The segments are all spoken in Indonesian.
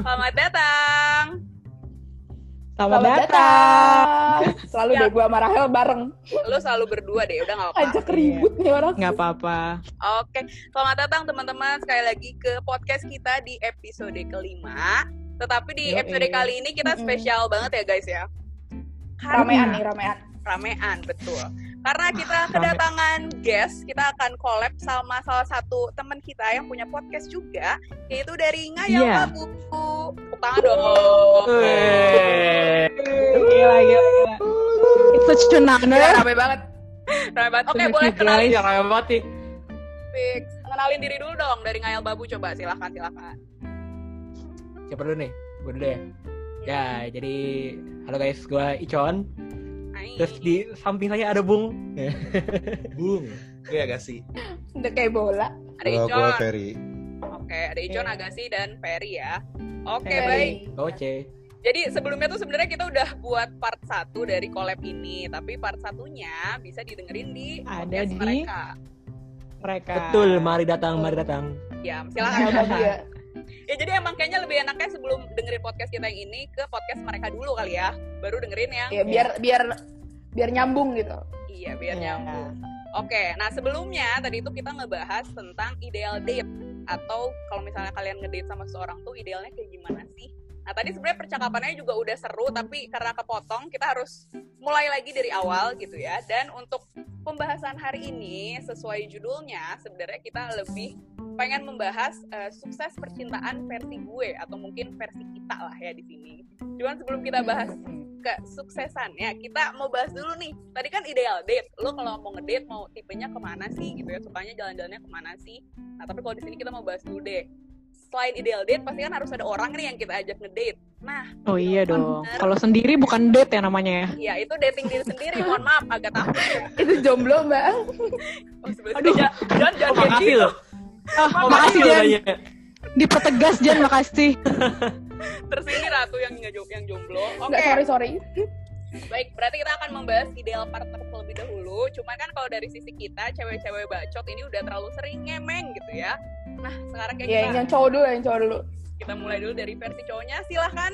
Selamat datang. Selamat, Selamat datang. Selalu Ya. deh gue sama Rahel bareng. Lu selalu berdua deh, udah gak apa-apa. Ajak ribut nih orang. Nggak apa-apa. Oke, selamat datang teman-teman sekali lagi ke podcast kita di episode kelima. Tetapi di episode kali ini kita spesial banget ya guys ya. Karena Ramean nih, ramean. ramean betul. Karena kita Rame. kedatangan guest, kita akan collab sama salah satu teman kita yang punya podcast juga, yaitu dari Ngayal Iya. Babu. Tepuk tangan dong. Gila, gila. It's such an honor. rame banget. Rame banget. Oke, you, boleh kenalin guys. Yang kayak mati. Fix. Kenalin diri dulu dong dari Ngayal Babu coba silahkan silahkan. Siapa dulu nih? Gue dulu deh. Ya, jadi halo guys, gue Icon. Hai. Terus di samping saya ada Bung. Bung, gue agak sih. Udah kayak bola. ada Kalau Icon. gue Ferry. Oke, ada Icon. Agassi dan Ferry ya. Oke, Ferry. baik. Oke. Jadi sebelumnya tuh sebenarnya kita udah buat part 1 dari collab ini, tapi part satunya bisa didengerin di Ada podcast di- mereka. Mereka. Betul, mari datang, mari datang. Ya, silakan. Ya. ya jadi emang kayaknya lebih enaknya sebelum dengerin podcast kita yang ini ke podcast mereka dulu kali ya. Baru dengerin yang Ya biar biar biar nyambung gitu. iya biar Iya. nyambung. Oke, nah sebelumnya tadi itu kita ngebahas tentang ideal date atau kalau misalnya kalian ngedate sama seseorang tuh idealnya kayak gimana sih? Nah tadi sebenarnya percakapannya juga udah seru tapi karena kepotong kita harus mulai lagi dari awal gitu ya. Dan untuk pembahasan hari ini sesuai judulnya sebenarnya kita lebih pengen membahas eh, sukses percintaan versi gue atau mungkin versi kita lah ya di sini. Cuman sebelum kita bahas kesuksesannya kita mau bahas dulu nih. Tadi kan ideal date. Lo kalau mau ngedate mau tipenya ke mana sih gitu ya? Sukanya jalan-jalannya ke mana sih? Nah tapi kalau di sini kita mau bahas dulu deh selain ideal date pasti kan harus ada orang nih yang kita ajak ngedate nah Oh iya dong. Kalau sendiri bukan date ya namanya ya. ya itu dating diri sendiri mohon maaf agak takut Itu jomblo mbak. oh, sebenarnya jangan jangan Oh, kayak makasih gitu loh. Oh, Oh, makasih Jan. Dipertegas Jan, makasih. terus ini ratu yang nggak yang jomblo oke Enggak sorry sorry. Baik, berarti kita akan membahas ideal partner terlebih dahulu. Cuma kan kalau dari sisi kita, cewek-cewek bacot ini udah terlalu sering ngemeng gitu ya. Nah, sekarang kayak Ya kita, yang cowok dulu yang cowok dulu. kita mulai dulu dari versi cowoknya. Silahkan,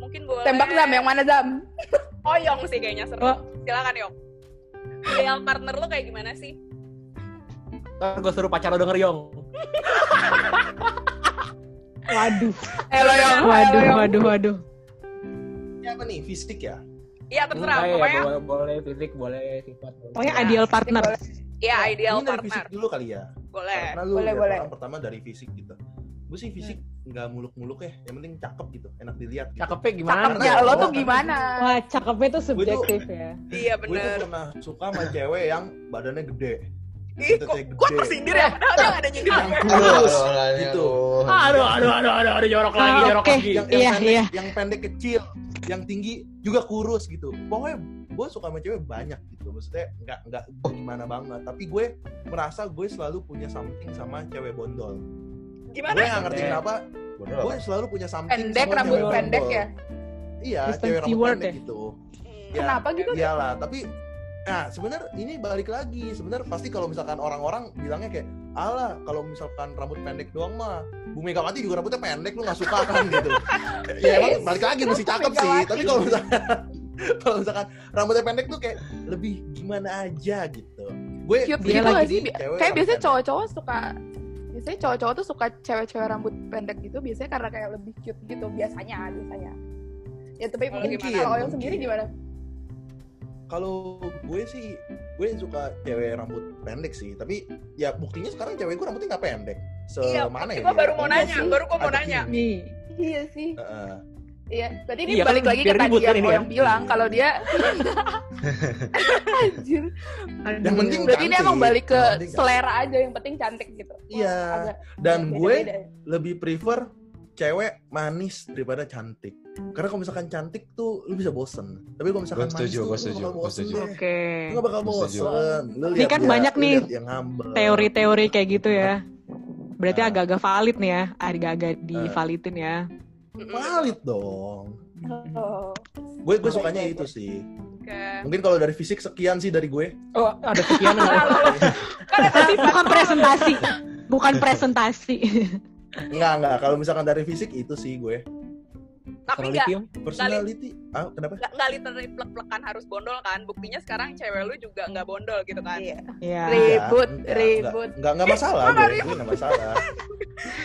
mungkin boleh. Tembak Zam yang mana Zam? Oh, Yong sih kayaknya seru. Oh. Silakan Yong. Ideal partner lo kayak gimana sih? Ntar gue suruh pacar lo denger, Yong. Waduh. Halo yang Waduh, waduh, waduh. Siapa nih? Fisik ya? Iya, terserah. Enggak, ya, Pokoknya, boleh, boleh fisik, boleh sifat. boleh. Pokoknya Ya, ideal partner. ya ideal Ini dari partner. fisik dulu kali ya. Boleh. Karena lu Boleh, boleh. orang pertama dari fisik gitu. Gue sih fisik nggak muluk-muluk ya. Yang penting cakep gitu, enak dilihat. Gitu. Cakepnya gimana? Cakepnya lo tuh gimana? Wah, cakepnya tuh subjektif ya. Iya, Gue tuh bener. pernah suka sama cewek yang badannya gede. Ih, kok, kok gede. kesindir ya? Padahal dia nggak ada nyindir. Kurus Aduh, gitu. Aduh, aduh, aduh, aduh, aduh, jorok lagi, Ah, jorok lagi. Yang, Iya, pendek, iya. yang pendek kecil, yang tinggi juga kurus gitu. Pokoknya gue suka sama cewek banyak gitu. Maksudnya nggak nggak gimana banget. Tapi gue merasa gue selalu punya something sama cewek bondol. Gimana? Gue nggak ngerti kenapa. Gue selalu punya something Pendek sama rambut cewek pendek bondol. ya. Iya, Kristen cewek rambut pendek ya? gitu. Hmm. Ya, Kenapa gitu? Iyalah, tapi nah sebenarnya ini balik lagi. Sebenarnya pasti kalau misalkan orang-orang bilangnya kayak, "Alah, kalau misalkan rambut pendek doang mah Bu Megawati juga rambutnya pendek lu nggak suka kan gitu." ya emang balik lagi mesti cakep sih, tapi kalau misalkan kalau misalkan rambutnya pendek tuh kayak lebih gimana aja gitu. Gue Cute gue gitu lagi sih? Kayak biasanya cowok-cowok suka biasanya cowok-cowok tuh suka cewek-cewek rambut pendek gitu biasanya karena kayak lebih cute gitu biasanya biasanya ya tapi mungkin gimana? kalau yang Mungkin. sendiri gimana kalau gue sih gue suka cewek rambut pendek sih tapi ya buktinya sekarang cewek gue rambutnya nggak pendek Iya, semana ya gue dia? baru mau Iya nanya, sih. baru gue mau nanya. Nih, iya sih Heeh. iya berarti ini Iya kan, balik lagi ke tadi kan yang ini orang kan? bilang Iya. kalau dia anjir yang penting berarti ini cantik. emang balik ke Yang cantik. selera aja yang penting cantik gitu Iya. Agak dan gue beda-beda ya. lebih prefer cewek manis daripada cantik karena kalau misalkan cantik tuh lu bisa bosen tapi kalau misalkan manis setuju, tuh lu bosen oke. lu gak bakal bosen lu Ini kan dia- banyak nih lihat yang ngambek Teori-teori kayak gitu ya. Berarti agak-agak valid nih ya. Agak-agak divalidin ya. valid dong oh. gue gue sukanya itu sih Oke. mungkin kalau dari fisik sekian sih dari gue Oh, ada sekian. Kan ada sifat Bukan presentasi. Bukan presentasi. Enggak, enggak. Kalau misalkan dari fisik itu sih gue. Tapi nggak personality ah kenapa nggak nggak literally plek-plekan harus bondol kan buktinya sekarang cewek lu juga nggak bondol gitu kan Iya. Iya. Ribut, Enggak, ribut. enggak enggak masalah nggak gue masalah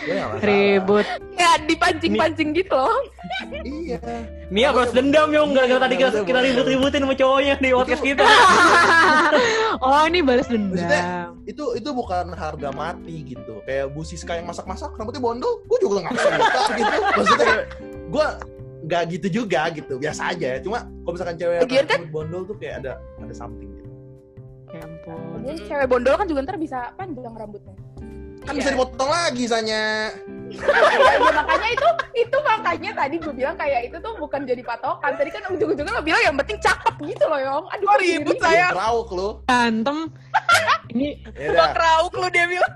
gue enggak masalah Ribut. Ya dipancing-pancing gitu loh. iya Mia balas dendam yong gara-gara tadi kita, kita ribut-ributin sama cowoknya di podcast kita. oh ini balas Maksudnya- dendam. itu itu bukan harga mati gitu kayak Bu Siska yang masak-masak rambutnya bondol gue juga nggak suka gitu maksudnya kayak gue nggak gitu juga gitu biasa aja cuma kalau misalkan cewek yang kan- rambut bondol tuh kayak ada ada something gitu Ya ampun. Jadi cewek bondol kan juga ntar bisa panjang rambutnya. kan Iya. bisa dipotong lagi sanya ya, ya, makanya itu itu makanya tadi gue bilang kayak itu tuh bukan jadi patokan. Tadi kan ujung-ujungnya lo bilang yang penting cakep gitu loh, Yong. Aduh, ribut, saya? Rauk lu Berantem. Ini ya Gua udah kerauk lu dia bilang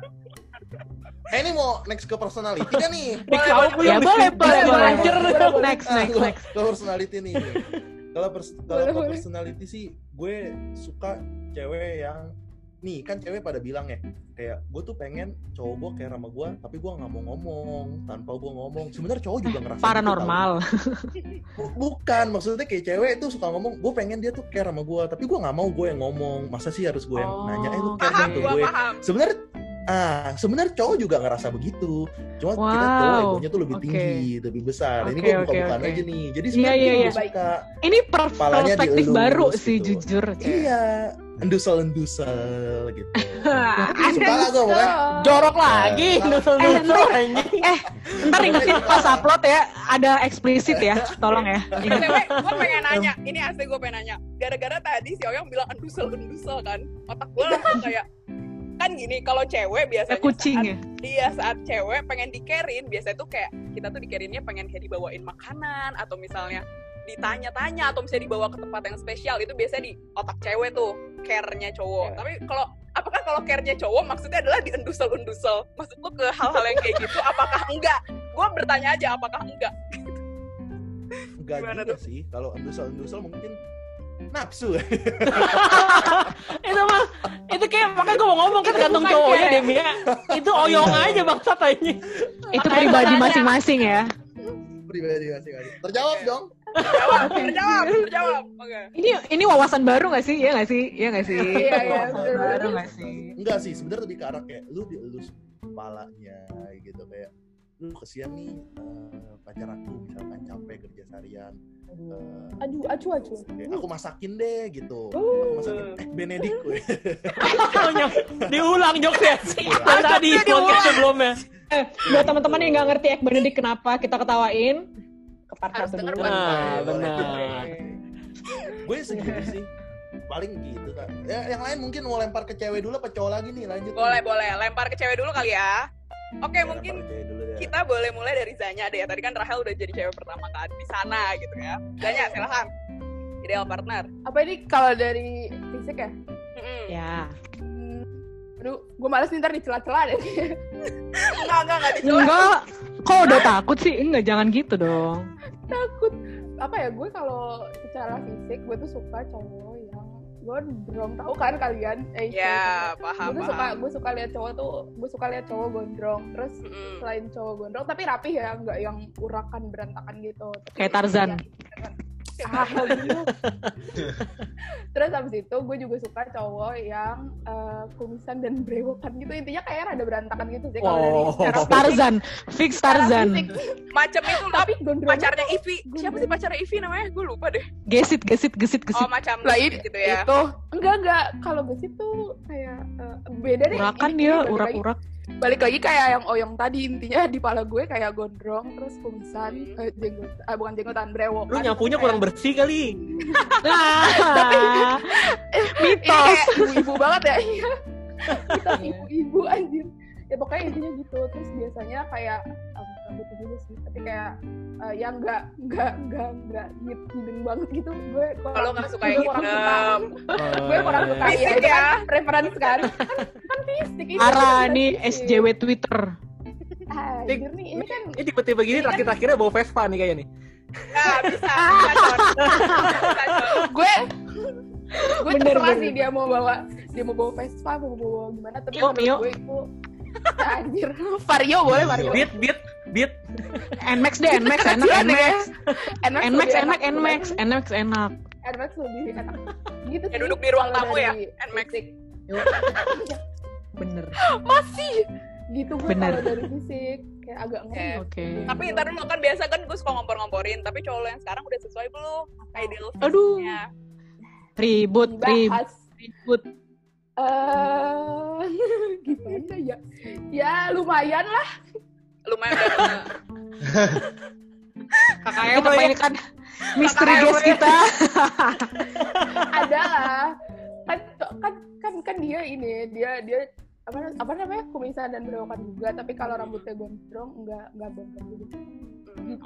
eh ini mau next ke personality kan nih ya yang boleh bisik- boleh bisik boleh. lancer. Next next next. ke personality nih kalau pers- kalau Boleh, ke boleh. personality sih gue suka cewek yang nih kan cewek pada bilang ya kayak gue tuh pengen cowok gue kayak sama gue tapi gue nggak mau ngomong tanpa gue ngomong sebenarnya cowok juga ngerasa gitu, Paranormal. Bu- bukan maksudnya kayak cewek tuh suka ngomong gue pengen dia tuh care sama gue tapi gue nggak mau gue yang ngomong masa sih harus gue yang Oh. nanya eh lu care paham gitu gua gue sebenarnya ah sebenarnya cowok juga ngerasa begitu cuma kita Wow. cowok egonya tuh lebih Oke. tinggi lebih besar ini Oke, gue oke, buka-bukaan oke. aja nih jadi Iya, sebenarnya iya, gue iya. suka Ini perspektif baru sih gitu. jujur. iya endusel endusel gitu Ada suka lah gue pokoknya Jorok lagi, Nah, nusel-nusel anjing. Ntar ingetin pas upload ya ada eksplisit ya, tolong ya. Gue pengen nanya ini asli gue pengen nanya gara-gara tadi si Oyong bilang endusel endusel kan otak gue langsung kayak kan gini kalau cewek biasanya Kayak kucing saat, ya. iya saat cewek pengen dikerin biasanya tuh kayak kita tuh dikerinnya pengen kayak dibawain makanan atau misalnya ditanya-tanya atau misalnya dibawa ke tempat yang spesial itu biasanya di otak cewek tuh care-nya cowok. Iya. tapi kalau apakah kalau care-nya cowok maksudnya adalah diendusel-endusel maksud lu ke hal-hal yang kayak gitu apakah enggak? Gue bertanya aja apakah enggak? Enggak Gimana juga sih kalau endusel endusel mungkin nafsu itu mah itu kayak makanya gue mau ngomong kan gantung cowoknya deh Mia itu oyong aja bangsat aja Itu pribadi masing-masing ya. pribadi masing-masing terjawab dong terjawab terjawab terjawab oke Ini ini wawasan baru gak sih? Iya gak sih? Iya gak sih? Iya, iya, Wawasan bener. baru gak sih? enggak sih sebenarnya lebih ke arah kayak lu dielus kepalanya gitu kayak lu kesian nih eh, pacar aku misalkan capek kerja seharian eh, Aduh, acu, acu. aku masakin deh gitu. Uh. aku masakin eh Benedict gue diulang jokesnya tadi podcast sebelumnya. Eh, buat teman-teman yang nggak ngerti Ek Benedict kenapa kita ketawain, ke part Harus satu dulu. Nah benar. Gue segitu sih. Paling gitu kan ya, yang lain mungkin mau lempar ke cewek dulu apa cowok lagi nih? Lanjut. Boleh boleh. Lempar ke cewek dulu kali ya. Oke Ya, mungkin deh. kita boleh mulai dari Zanya deh tadi kan Rahel udah jadi cewek pertama kan di sana gitu ya Zanya silahkan ideal partner Apa ini kalau dari fisik ya? Mm-mm. Ya. Hmm, aduh, gue males nih ntar dicela-cela deh. enggak enggak enggak dicela Enggak, kok udah takut sih? Enggak, jangan gitu dong. Takut. Apa ya, gue kalau secara fisik, gue tuh suka cowok yang gondrong. Tahu kan kalian? Eh, ya gue paham tuh suka, gue suka lihat cowok tuh, gue suka lihat cowok gondrong. Terus Mm-mm. selain cowok gondrong, tapi rapih ya, nggak yang urakan berantakan gitu. Tapi Kayak Tarzan. ya, ah, gitu. Terus abis itu gue juga suka cowok yang eh, kumisan dan brewokan gitu. Intinya kayak rada berantakan gitu sih kalau dari Wow. secara fisik. Tarzan, fix Tarzan. macam itu Tapi pacarnya Ivi. Siapa sih pacarnya Ivi namanya? Gue lupa deh. Gesit, gesit, gesit, oh gesit. macam lah ini gitu ya. itu. Enggak enggak. Kalau gesit tuh kayak eh, beda deh. Urakan dia, urak-urak. Balik lagi kayak yang oyong tadi intinya di pala gue kayak gondrong terus kumisan Hmm. eh, jenggot ah, bukan jenggotan brewokan lu nyapunya kurang bersih kali. Nah, mitos. kayak ibu-ibu banget ya. Iya. Kita ibu-ibu anjir. Ya pokoknya intinya gitu. Terus biasanya kayak um, rambut juga sih tapi kayak eh, yang enggak enggak enggak enggak hid hidden banget gitu gue kalau nggak suka yang suka hitam gue kurang suka ya Fisik itu ya. kan referensi kan kan, kan fisik ini Ara kan nih. SJW Twitter. Anjir nih ini kan ini tiba-tiba gini terakhir-terakhirnya bawa Vespa nih kayaknya nih Nah, bisa gue gue terserah bener. sih dia mau bawa dia mau bawa Vespa mau bawa gimana tapi Mio, menurut Mio. gue itu anjir Vario boleh Vario beat beat beat Nmax deh, Nmax enak, Kasihan ya. Nmax. Nmax Nmax enak, enak. Nmax, Nmax enak. Nmax lebih enak. Gitu Ya sih. duduk di ruang tamu ya, Nmax. Bener. Masih gitu gue Bener. kalau dari fisik kayak agak ngeri. Oke. Tapi ntar dulu kan biasa kan gue suka ngompor-ngomporin, tapi cowok lo yang sekarang udah sesuai belum? Ideal Aduh. Ribut, ribut, ribut. Eh, gimana ya? Ya lumayan lah. Lumayan udah KKM Kita ya. mainkan misteri guest kita. Ada lah. Kan, kan kan kan dia ini dia dia apa apa namanya kumisan dan berewokan juga tapi kalau rambutnya gondrong enggak enggak gondrong gitu.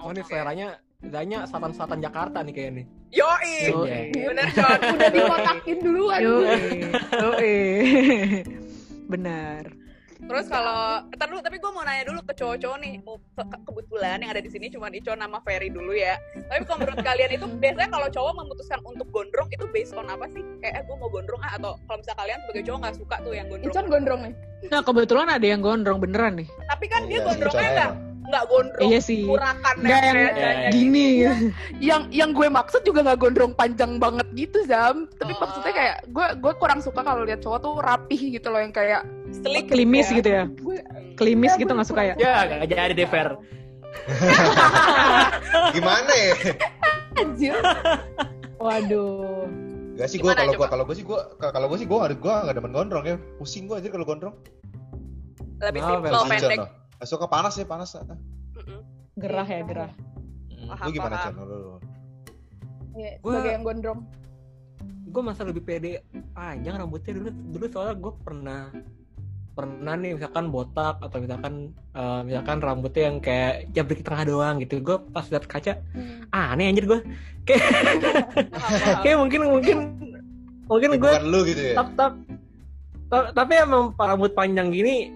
Oh ini seleranya Danya selatan-selatan Jakarta nih kayaknya nih. Yoi! Iya. Bener, Con. Udah dikotakin duluan. Yo, yo, Benar. Terus kalau, ntar dulu, tapi gue mau nanya dulu ke cowok-cowok nih, ke- ke- kebetulan yang ada di sini cuma Ico nama Ferry dulu ya. Tapi kalau menurut kalian itu biasanya kalau cowok memutuskan untuk gondrong itu based on apa sih? Kayak eh, gue mau gondrong ah atau kalau misalnya kalian sebagai cowok nggak suka tuh yang gondrong. Icon gondrong nih. Nah, kebetulan ada yang gondrong beneran nih. Tapi kan dia Iya, gondrongnya Icon nggak nggak gondrong Iya sih. kurakan Nggak yang iya. Gini. Yang yang gue maksud juga nggak gondrong panjang banget gitu Zam. Tapi Oh. maksudnya kayak gue gue kurang suka kalau lihat cowok tuh rapih gitu loh yang kayak Selik Klimis gitu ya. gue Klimis Ya, gitu nggak suka ya. Ya gak jadi deh Fer. Gimana ya? anjir. Waduh. Gak sih gue kalau gue kalau gue sih gue kalau gue sih gue nggak gue nggak demen gondrong ya pusing gue aja kalau gondrong lebih Oh, simple Fel. pendek. Suka panas ya panas ah. Mm-mm. Gerah ya, gerah. Paham, lu gimana paham. Chan Lu- Iya, Gua- sebagai yang gondrong. Gue masa lebih pede panjang rambutnya dulu dulu soalnya gue pernah pernah nih misalkan botak atau misalkan eh, misalkan rambutnya yang kayak jabrik tengah doang gitu gue pas liat kaca ah aneh anjir gue paham. kayak mungkin mungkin mungkin gue gitu ya tap, tap, tap- tapi emang rambut panjang gini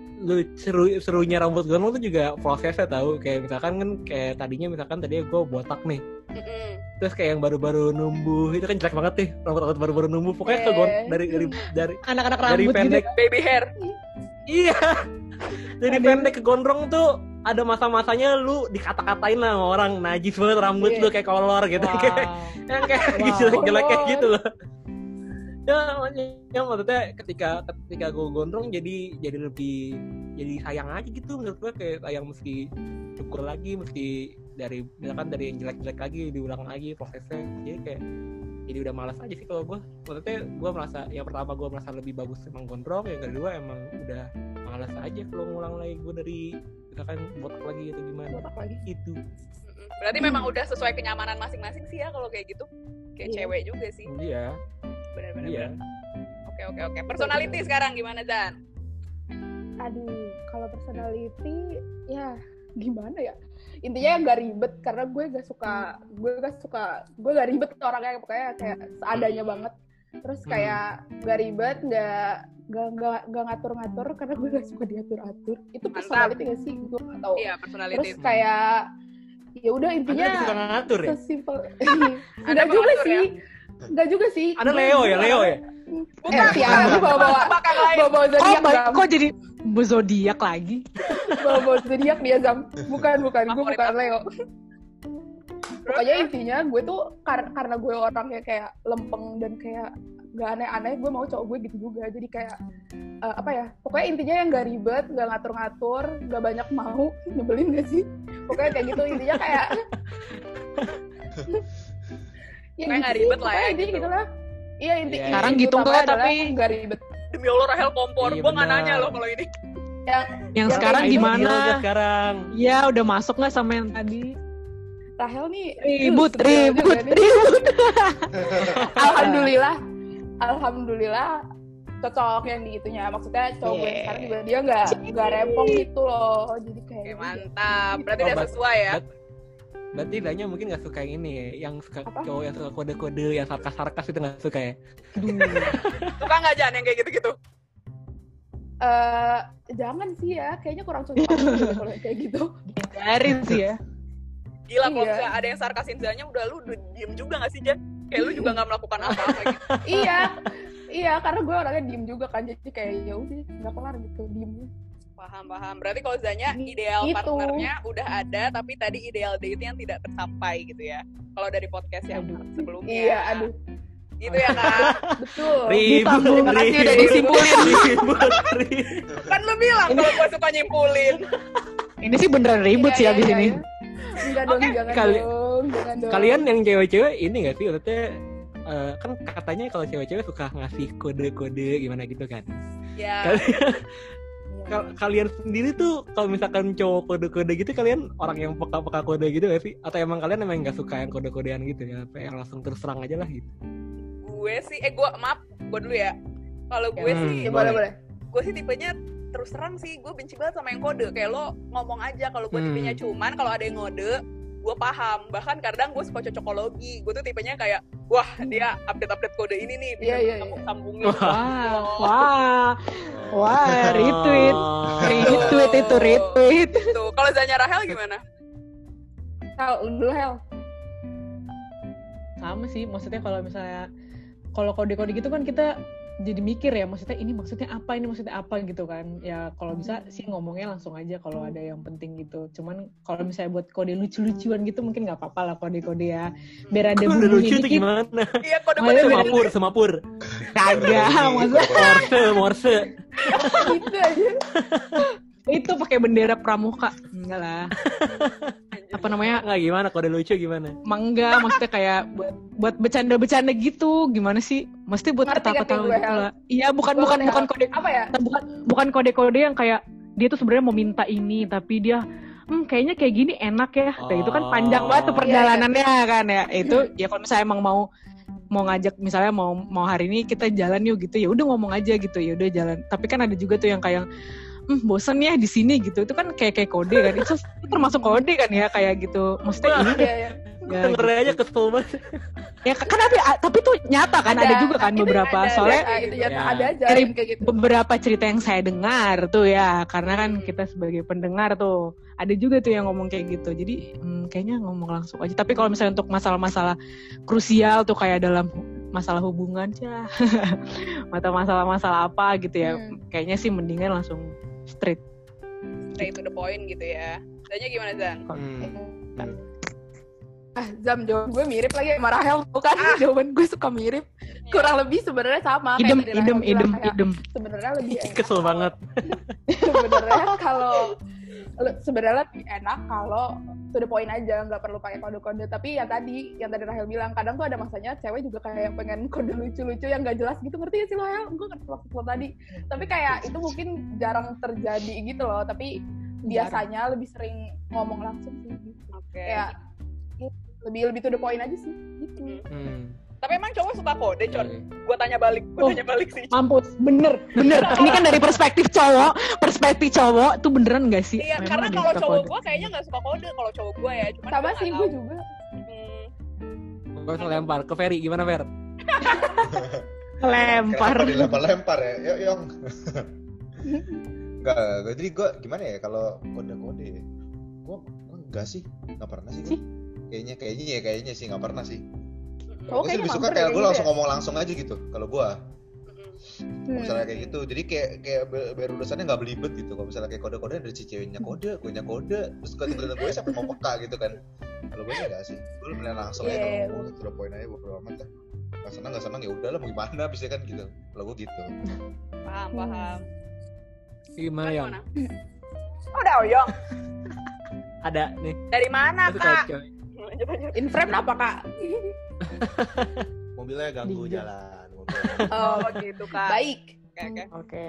seru serunya rambut gondrong tuh juga prosesnya tahu kayak misalkan kan kayak tadinya misalkan tadinya gue botak nih Mm-mm. terus kayak yang baru-baru numbuh itu kan jelek banget nih rambut rambut baru-baru numbuh pokoknya ke gon- Eh. dari dari dari Anak-anak dari rambut gitu. pendek Baby hair. iya dari pendek ke gondrong tuh ada masa-masanya lu dikata-katain lah sama orang najis banget rambut Iya. lu kayak kolor gitu Wow. kayak yang kayak Wow. jelek-jelek kayak gitu loh ya makanya ya, maksudnya ketika ketika gue gondrong jadi jadi lebih jadi sayang aja gitu menurut gue kayak sayang mesti cukur lagi mesti dari misalkan dari yang jelek-jelek lagi diulang lagi prosesnya jadi kayak jadi udah malas aja sih kalau gue maksudnya gue merasa yang pertama gue merasa lebih bagus emang gondrong yang kedua emang udah malas aja kalau ngulang lagi gue dari misalkan botak lagi atau gimana Botak lagi. itu. Berarti memang udah sesuai kenyamanan masing-masing sih ya kalau kayak gitu. Kayak Iya. cewek juga sih. iya Benar-benar. iya Oke oke oke. Personality sekarang gimana Dan? Aduh, kalau personality ya gimana ya? Intinya yang gak ribet karena gue gak suka gue gak suka gue gak ribet orangnya pokoknya kayak seadanya banget. Terus Hmm. kayak gak ribet, gak gak gak, gak ngatur-ngatur karena gue gak suka diatur-atur. Itu Mantap. personality gak sih? Gue gak tahu. Iya personality. Terus kayak ya udah anda intinya suka ngatur ya sesimpel Ada Enggak juga ya? Enggak juga sih. ada Leo ya Leo ya Bukan, Eh, ya, bukan. gue bawa-bawa bawa-bawa Oh, zodiak baik. Zam. Kok jadi zodiak lagi? Bawa-bawa zodiak dia Zam. Bukan, bukan. Gue bukan aku. Leo. Pokoknya intinya gue tuh kar- karena gue orangnya kayak lempeng dan kayak gak aneh-aneh, gue mau cowok gue gitu juga. Jadi kayak eh, apa ya? Pokoknya intinya yang gak ribet, gak ngatur-ngatur, gak banyak mau, nyebelin gak sih? Pokoknya kayak gitu intinya kayak ya nggak sih, ribet lah ya, gitu. gitu lah. Iya inti. Iya. Sekarang gitu adalah tapi- nggak ribet. Demi Allah Rahel kompor. Iya, Gue nggak nanya loh kalau ini. Yang Yang Ya, sekarang kayak gitu. Udah gimana? sekarang Ya, udah masuk nggak sama yang tadi? Rahel nih Ribut, ribut, ribut. Alhamdulillah, alhamdulillah cocok yang di itunya. Maksudnya cowok gue Yeah. sekarang juga dia nggak nggak rempong gitu loh. Jadi kayak Oke mantap. Berarti udah sesuai ya. Berarti Danya mungkin gak suka yang ini ya yang suka Apa? cowok yang suka kode-kode yang sarkas-sarkas itu gak suka ya Suka nggak Jan yang kayak gitu-gitu? eh jangan sih ya, kayaknya kurang cocok kalau kayak gitu. Garin sih ya. Gila kalau Iya. ada yang sarkasin Zanya udah lu udah diem juga gak sih Jan? Kayak lu juga gak melakukan apa-apa gitu. iya, iya karena gue orangnya diem juga kan, jadi kayak ya udah nggak kelar gitu diem. Paham, paham. Berarti kalau Zanya ideal Itu. partnernya udah ada, tapi tadi ideal date yang tidak tersampai gitu ya. Kalau dari podcast yang Aduh. sebelumnya. Iya, aduh. Gitu ya kan? Betul. Ribut. Terima kasih udah ribut, disimpulin. ribut, ribut. kan lu bilang kalau gue suka nyimpulin. Ini sih beneran ribut Iya, sih iya, abis iya, ini. Enggak dong, jangan kali- dong, jangan dong. Kalian yang cewek-cewek ini gak sih? Maksudnya eh, kan katanya kalau cewek-cewek suka ngasih kode-kode gimana gitu kan. Ya. Kal- kalian sendiri tuh kalau misalkan cowok kode-kode gitu kalian orang yang peka-peka kode gitu gak sih? Atau emang kalian emang nggak suka yang kode-kodean gitu ya? Apa yang langsung terus terang aja lah gitu. gue sih, eh gue maaf, gue dulu ya. Kalau gue Hmm, sih, boleh, boleh. gue sih tipenya terus terang sih, gue benci banget sama yang kode. Kayak lo ngomong aja kalau gue Hmm. tipenya cuman kalau ada yang ngode, gue paham. Bahkan kadang gue suka cocokologi. Gue tuh tipenya kayak, wah dia update-update kode ini nih, bisa Iya, iya, sambung sambungin. Wah, wah, wah, retweet, Oh. retweet itu retweet. Gitu. Kalau Zanya Rahel gimana? Hel, lu dulu Hel. Sama sih, maksudnya kalau misalnya kalau kode-kode gitu kan kita jadi mikir ya, maksudnya ini maksudnya apa, ini maksudnya apa gitu kan. Ya kalau bisa sih ngomongnya langsung aja kalau ada yang penting gitu. Cuman kalau misalnya buat kode lucu-lucuan gitu mungkin nggak apa-apa lah kode-kode ya. Biar ada Kode lucu dikit. gimana? Iya kode kode. Semapur, semapur. Kagak, maksudnya Morse, morse. Gitu aja. itu pakai bendera pramuka. Enggak lah. Apa namanya? Nggak gimana kode lucu gimana? Mangga, maksudnya kayak buat buat bercanda-bercanda gitu. Gimana sih? Mesti buat ketawa-ketawa gitu lah. Iya, bukan bukan bukan kode Apa ya? bukan bukan kode-kode yang kayak dia tuh sebenarnya mau minta ini tapi dia hmm kayaknya kayak gini enak ya kayak itu kan panjang banget tuh Oh. perjalanannya kan ya itu ya kalau misalnya emang mau mau ngajak misalnya mau mau hari ini kita jalan yuk gitu ya udah ngomong aja gitu ya udah jalan tapi kan ada juga tuh yang kayak hmm, bosan ya di sini gitu itu kan kayak kayak kode kan itu, termasuk kode kan ya kayak gitu maksudnya ini Iya, iya. ya, Denger gitu. aja kesel banget. ya kan tapi tapi tuh nyata kan ada, juga kan beberapa ada, soalnya ada, itu nyata Ya. ada aja Dari kayak gitu. beberapa cerita yang saya dengar tuh ya karena kan Hmm. kita sebagai pendengar tuh ada juga tuh yang ngomong kayak gitu jadi hmm, kayaknya ngomong langsung aja tapi kalau misalnya untuk masalah-masalah krusial tuh kayak dalam masalah hubungan ya atau masalah-masalah apa gitu ya Hmm. kayaknya sih mendingan langsung straight Straight to the point gitu ya. Zanya gimana Zan? Hmm. Ah, Zam jawaban gue mirip lagi sama Rahel bukan jawaban gue suka mirip kurang lebih sebenarnya sama idem kayak idem Rahel idem idem sebenarnya lebih enak Kesel banget. sebenarnya kalau sebenarnya lebih enak kalau to the point aja nggak perlu pakai kode-kode tapi ya tadi yang tadi Rahel bilang kadang tuh ada masanya cewek juga kayak pengen kode lucu-lucu yang nggak jelas gitu ngerti gak sih lo Hel? gue ngerti maksud lo tadi tapi kayak itu mungkin jarang terjadi gitu loh tapi biasanya lebih sering ngomong langsung sih gitu. Oke. kayak lebih lebih to the point aja sih gitu Hmm. Tapi emang cowok suka kode, Con? Oke. Gue tanya balik, gue Oh. tanya balik sih. mampus bener bener ini kan dari perspektif cowok perspektif cowok tuh beneran gak sih Iya, Memang karena kalau cowok kode? gue kayaknya nggak suka kode kalau cowok gue ya. Cuman sama sih gue juga Hmm. Gue lempar ke Ferry gimana Fer? lempar Kenapa dilempar-lempar ya? Yuk, Yong. Enggak, gue- jadi gue gimana ya kalau kode-kode ya? Gue enggak sih, nggak pernah sih. Kayaknya kayaknya ya kayaknya sih nggak pernah sih. Cowok Gue sih kayaknya lebih suka kayak gue gitu langsung ya. ngomong langsung aja gitu. Kalau gue, Mm-mm. misalnya kayak gitu. Jadi kayak kayak be- biar urusannya nggak belibet gitu. Kalau misalnya kayak kode-kode dari si ceweknya kode, gue nya kode, terus gue tinggal gue sampai mau peka gitu kan. Kalau gue sih enggak sih. Gue lebih langsung aja Iya, kalau iya. ngomong to the point aja bodo amat lah. Gak senang gak senang ya udahlah mau gimana bisa kan gitu. Kalau gue gitu. Paham, paham. Gimana yang? Oh, udah Oyong. ada nih? Dari mana, Kak? Lanjut, lanjut. in frame apa kak Mobilnya ganggu Dingin. jalan. mobilnya. Oh, begitu, Kak. baik Oke, oke. oke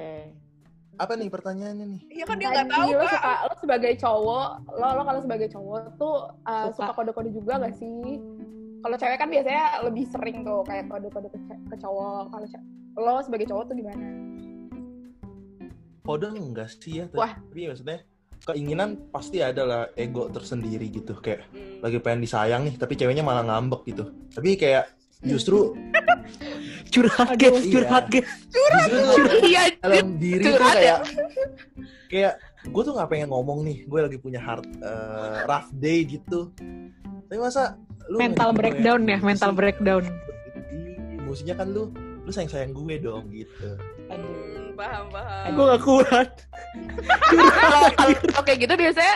Apa nih pertanyaannya nih? Iya kan dia nggak tahu, lo Kak. suka lo sebagai cowok lo lo kalau sebagai cowok tuh uh, Suka. suka kode-kode juga gak sih kalau cewek kan biasanya lebih sering tuh kayak kode-kode ke, ke cowok kalau ce- lo sebagai cowok tuh gimana Kode enggak sih ya? Wah. Tapi maksudnya keinginan pasti ada lah ego tersendiri gitu kayak Hmm. lagi pengen disayang nih tapi ceweknya malah ngambek gitu tapi kayak justru Curhat Aduh, guys, iya. curhat guys. justru tuh iya dalam diri tuh Curhat ya? kayak kayak gue tuh nggak pengen ngomong nih gue lagi punya hard eh, rough day gitu tapi masa lu mental gue breakdown ya mental breakdown emosinya kan lu lu sayang sayang gue dong gitu Hmm, paham paham gue gak kuat kayak gitu biasanya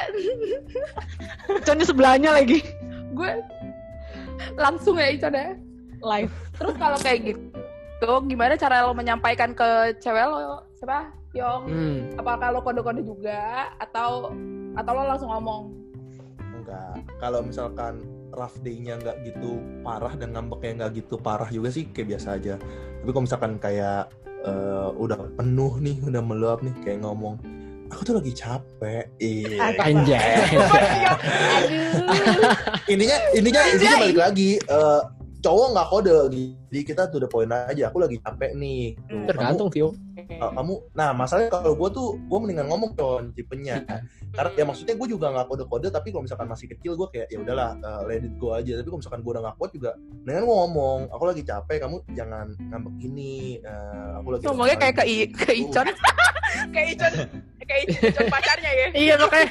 Icon di sebelahnya lagi gue langsung ya Icon ya. live. Terus kalau kayak gitu, gimana cara lo menyampaikan ke cewek lo? Siapa? Yong. hmm. Apakah lo kode-kode juga atau atau lo langsung ngomong? enggak kalau misalkan rough day-nya nggak gitu parah dan ngambeknya nggak gitu parah juga sih kayak biasa aja. Tapi kalau misalkan kayak eh, udah penuh nih udah meluap nih kayak ngomong aku tuh lagi capek. Iya. Anjay. Aduh. intinya intinya intinya balik lagi eh, cowok nggak kode jadi kita tuh udah poin aja aku lagi capek nih. Tuh, tergantung Vio. Kamu, eh, kamu nah masalahnya kalau gue tuh gue mendingan ngomong con tipenya. Karena ya maksudnya gue juga nggak kode-kode tapi kalau misalkan masih kecil gue kayak ya udahlah eh, let it go aja. Tapi kalau misalkan gue udah nggak kuat juga mendingan gue ngomong aku lagi capek kamu jangan ngambek gini eh, aku lagi Ngomongnya kayak ke, I- ke Icon. kayak Icon kayak Icon pacarnya ya. Iya makanya.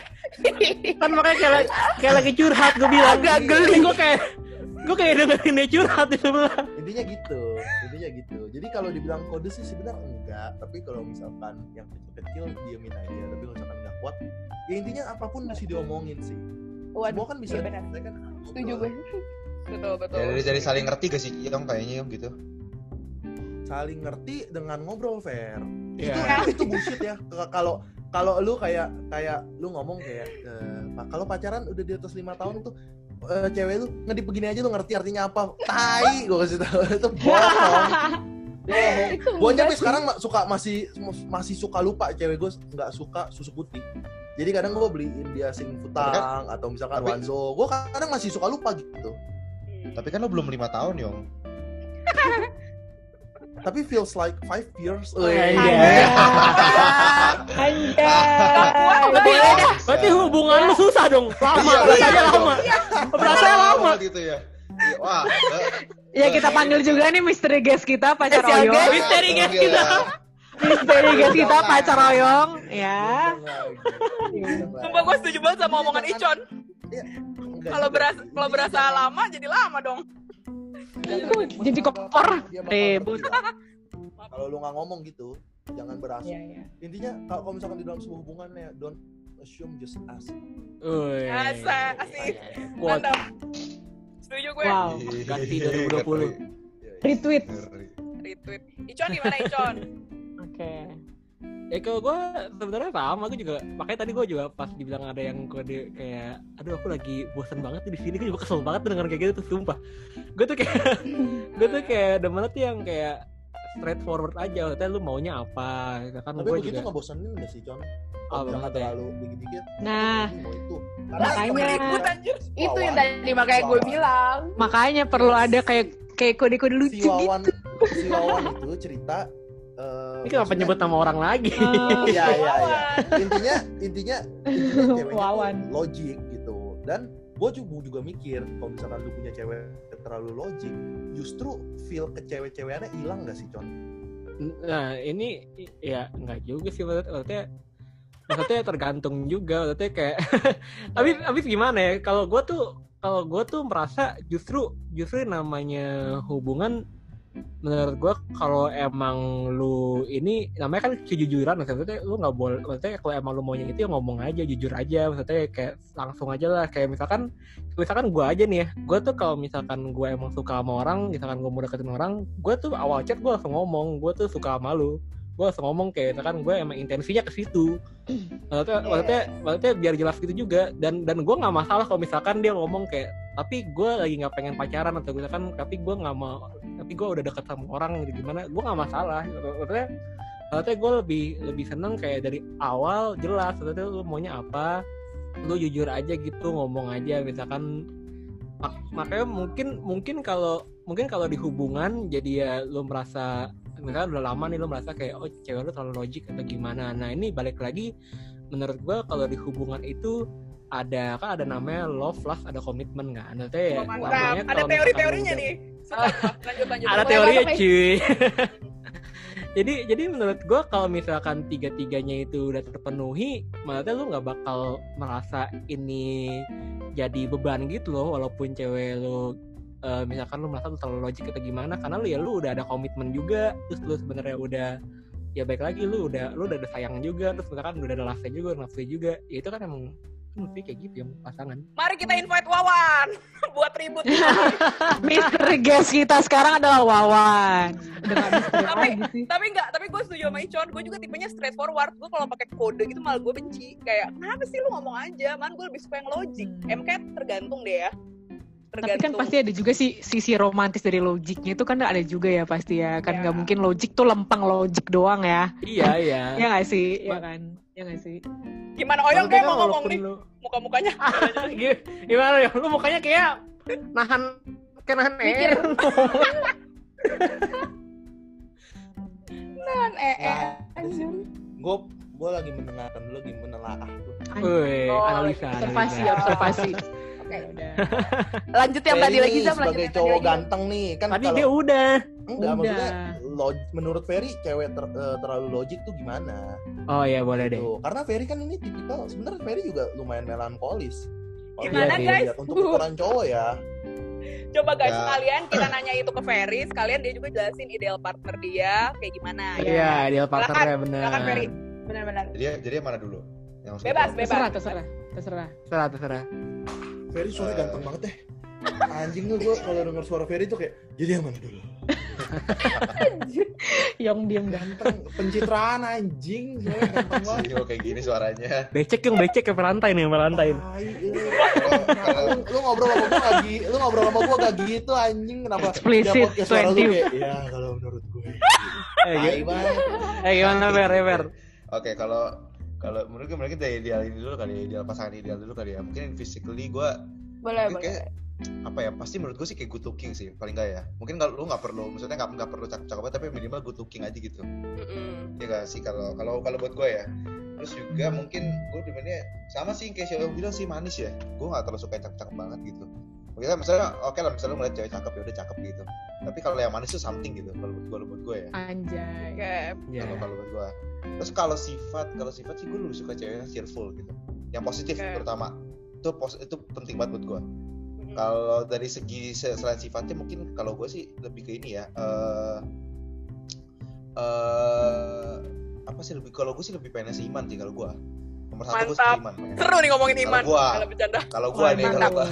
Kan makanya kayak, lagi- kayak lagi curhat gue bilang. Agak geli. gue kayak gue kayak dengerin dia curhat di sebelah. Intinya gitu intinya gitu. Jadi kalau dibilang kode sih sebenarnya enggak tapi kalau misalkan yang kecil-kecil diamin aja tapi kalau misalkan nggak kuat ya intinya apa pun mesti diomongin sih. Waduh, semua kan bisa iya benar. diselesaikan Setuju gue. betul betul. Ya, dari, dari saling ngerti gak sih Yong kayaknya Yong gitu? Saling ngerti dengan ngobrol fair Iya. itu itu bullshit ya. Kalau kalau lu kayak kayak lu ngomong kayak eh, Pak, kalau pacaran udah di atas lima tahun tuh eh, cewek lu ngedip begini aja lu ngerti artinya apa? Tai gue kasih tahu. Itu bohong. Gue sih. sekarang suka masih masih suka lupa. Cewek gue nggak suka susu putih. Jadi kadang gue beliin dia sing futang atau misalkan tapi- wanzo. Gue kadang masih suka lupa gitu. Hmm. tapi kan lo belum lima tahun Yong tapi feels like five years Anjay. Boleh dah. berarti hubungan lu susah dong. Lama Iya, berasanya iya. lama. Berasanya lama. gitu ya. Iya, wah eh, Ya kita panggil juga nih misteri guest kita pacar guest. Misteri guest kita. Misteri guest kita pacar Oyong. Ya. Sumpah gue setuju banget sama omongan Icon. Kalau berasa kalau berasa lama jadi lama dong Jadi bakal Ribut. Kalau lu nggak ngomong gitu, jangan berasa. Iya, iya. Intinya kalau misalkan di dalam sebuah hubungan ya, don't assume just ask. Woi. Asa, asik Kuat. mantap setuju gue Wow. Ganti 2020. Retweet. Retweet Icon gimana Icon Oke. Ya kalau gue sebenarnya sama, gue juga makanya tadi gue juga pas dibilang ada yang kode kayak, aduh aku lagi bosan banget nih di sini, gue juga kesel banget denger kayak gitu tuh, sumpah. Gue tuh kayak, gue tuh kayak demen tuh yang kayak straightforward aja, maksudnya lu maunya apa, gitu kan Tapi gue begitu juga. nggak sih, Con? Ah, Kalau jangan banget ya. terlalu dikit-dikit. Nah, itu. Makanya. Itu yang tadi makanya gue bilang. makanya perlu ada kayak kayak kode-kode si lucu gitu. Wawan, si Wawan itu cerita. Eh, Ini kenapa nyebut nama orang lagi? Oh, Iya iya iya. Intinya intinya, intinya ceweknya logik gitu. Dan gue juga juga mikir kalau misalkan lu punya cewek terlalu logik, justru feel ke cewek-cewekannya hilang gak sih, Con? Nah ini ya nggak juga sih maksudnya, maksudnya maksudnya tergantung juga maksudnya kayak tapi tapi gimana ya kalau gue tuh kalau gue tuh merasa justru justru namanya hubungan menurut gue kalau emang lu ini namanya kan kejujuran maksudnya lu nggak boleh maksudnya kalau emang lu maunya itu ya ngomong aja jujur aja maksudnya kayak langsung aja lah. Kayak misalkan misalkan gue aja nih ya gue tuh kalau misalkan gue emang suka sama orang misalkan gue mau deketin orang gue tuh awal chat gue langsung ngomong gue tuh suka sama lu. Gue langsung ngomong kayak misalkan gue emang intensinya ke situ. Maksudnya, maksudnya maksudnya biar jelas gitu juga. Dan dan gue nggak masalah kalau misalkan dia ngomong kayak tapi gue lagi nggak pengen pacaran atau misalkan tapi gue nggak mau tapi gue udah deket sama orang gitu gimana? Gue nggak masalah maksudnya maksudnya gue lebih lebih seneng kayak dari awal jelas maksudnya lu maunya apa lu jujur aja gitu ngomong aja. Misalkan mak- makanya mungkin mungkin kalau mungkin kalau di hubungan jadi ya lu merasa misalnya udah lama nih lu merasa kayak oh cewek lu terlalu logik atau gimana? Nah ini balik lagi menurut gua kalau di hubungan itu ada kan ada namanya love lust ada komitmen kan. Maksudnya ya mantap. ada teori-teorinya nih lanjut lanjut ada teorinya banget, cuy. Jadi jadi menurut gua kalau misalkan tiga tiganya itu udah terpenuhi maksudnya lu nggak bakal merasa ini jadi beban gitu loh walaupun cewek lu eh, misalkan lu merasa lu terlalu logik atau gimana karena lu ya lu udah ada komitmen juga terus lu sebenarnya udah ya baik lagi lu udah lu udah ada sayang juga terus misalkan udah ada love juga nafsu juga. Ya itu kan emang mesti kayak gitu yang pasangan Mari kita invite Wawan buat ribut. Mister guest kita sekarang adalah Wawan. Tapi- tapi enggak, tapi gue setuju sama Icon. Gue juga tipenya straightforward. Gue kalau pakai kode gitu malah gue benci. Kayak kenapa sih lu ngomong aja? Man gue lebih suka yang logik. Em kayak tergantung deh ya. Tapi kan Tergantung. pasti ada juga sih sisi romantis dari logiknya itu kan ada juga ya pasti ya. Kan Ya. nggak mungkin logik tuh lempeng logik doang ya. iya iya Ya nggak sih? Ya kan? Ya nggak sih? Gimana Oyong kayak mau ngomong nih lu- muka-mukanya. Gi- gimana ya lu mukanya kayak nahan kayak nahan Mikir. air Kan eh eh Nah, anjir. gue gue lagi mendengarkan dulu lagi menelaah tuh Woi, Oh, analisa Observasi, analisa. observasi. Oke. Ya udah. Lanjut yang tadi lagi Zam, lanjut sebagai yang tadi cowok lagi. ganteng nih kan tadi kalau dia udah enggak Udah. maksudnya log- menurut Ferry cewek ter- eh, terlalu logik tuh gimana oh iya boleh deh Tuh, karena Ferry kan ini tipikal sebenarnya Ferry juga lumayan melankolis Kalau Gimana, dilihat guys? untuk ukuran cowok ya Coba guys, Ya. sekalian kita nanya itu ke Ferry, sekalian dia juga jelasin ideal partner dia kayak gimana ya. iya ideal partnernya benar Silakan Ferry. Benar-benar. Jadi jadi yang mana dulu? Yang Bebas, bebas. Terserah, terserah, terserah. terserah terserah Ferry suara Eh. ganteng banget deh. Anjing lu gue kalau denger suara Ferry tuh kayak jadi yang mana dulu? Yang diem dah. ganteng pencitraan anjing. Suaranya ganteng banget. kayak gini suaranya. becek yang becek ke perantai nih perantai. Tai, eh. Kalau- lu, lu ngobrol sama gua gak gitu, lu ngobrol sama gua gak gitu anjing. Kenapa Explicit suara lu 20. kayak ya kalau menurut gue eh, eh gimana Fer? Fer? Oke, kalau kalau menurut gue mungkin dari ideal ini dulu kali ya, ideal pasangan ideal dulu kali ya. Mungkin physically gue Boleh, boleh. kayak apa ya pasti menurut gue sih kayak good looking sih paling enggak ya mungkin kalau lu nggak perlu maksudnya nggak nggak perlu cakep cakep tapi minimal good looking aja gitu Mm-mm. ya gak sih kalau kalau kalau buat gue ya terus juga mungkin gue demennya sama sih kayak Xiao bilang sih manis ya gue nggak terlalu suka yang cakep cakep banget gitu kita misalnya oke lah misalnya lu ngeliat cewek cakep ya udah cakep gitu. Tapi kalau yang manis tuh something gitu kalau buat gue buat gue ya. Anjay. Oke. ya kalau kalau buat gua. Terus kalau sifat kalau sifat sih gue lebih suka cewek yang cheerful gitu. Yang positif Oke. terutama. Itu pos itu penting banget buat gua. Mm-mm. kalau dari segi se- selain sifatnya mungkin kalau gue sih lebih ke ini ya eh eh, apa sih lebih kalau gue sih lebih pengen seiman sih kalau gue nomor satu gue pengen. Seru nih ngomongin iman. gua- Kalau bercanda. kalau gue nih kalau gua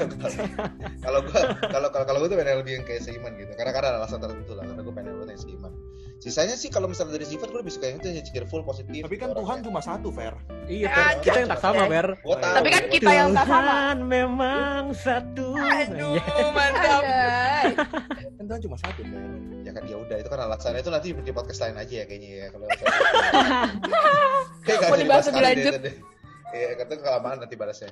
kalau gue kalau kalau kalau gue tuh pengen lebih yang kayak seiman gitu karena karena ada alasan tertentu lah karena gue pengen banget yang seiman sisanya sih kalau misalnya dari sifat gue lebih suka yang itu yang cheerful positif tapi kan Tuhan cuma satu Fer iya Ya, Fer kita yang tak sama Fer Gua tahu, Tapi kan kita yang tak sama. Tuhan memang satu Aduh, Iya. mantap. Kan Tuhan cuma satu Fer ya kan ya udah itu kan alasannya itu nanti di podcast lain aja ya kayaknya ya kalau Mau dibahas lebih lanjut? Ya kata kelamaan nanti balasnya.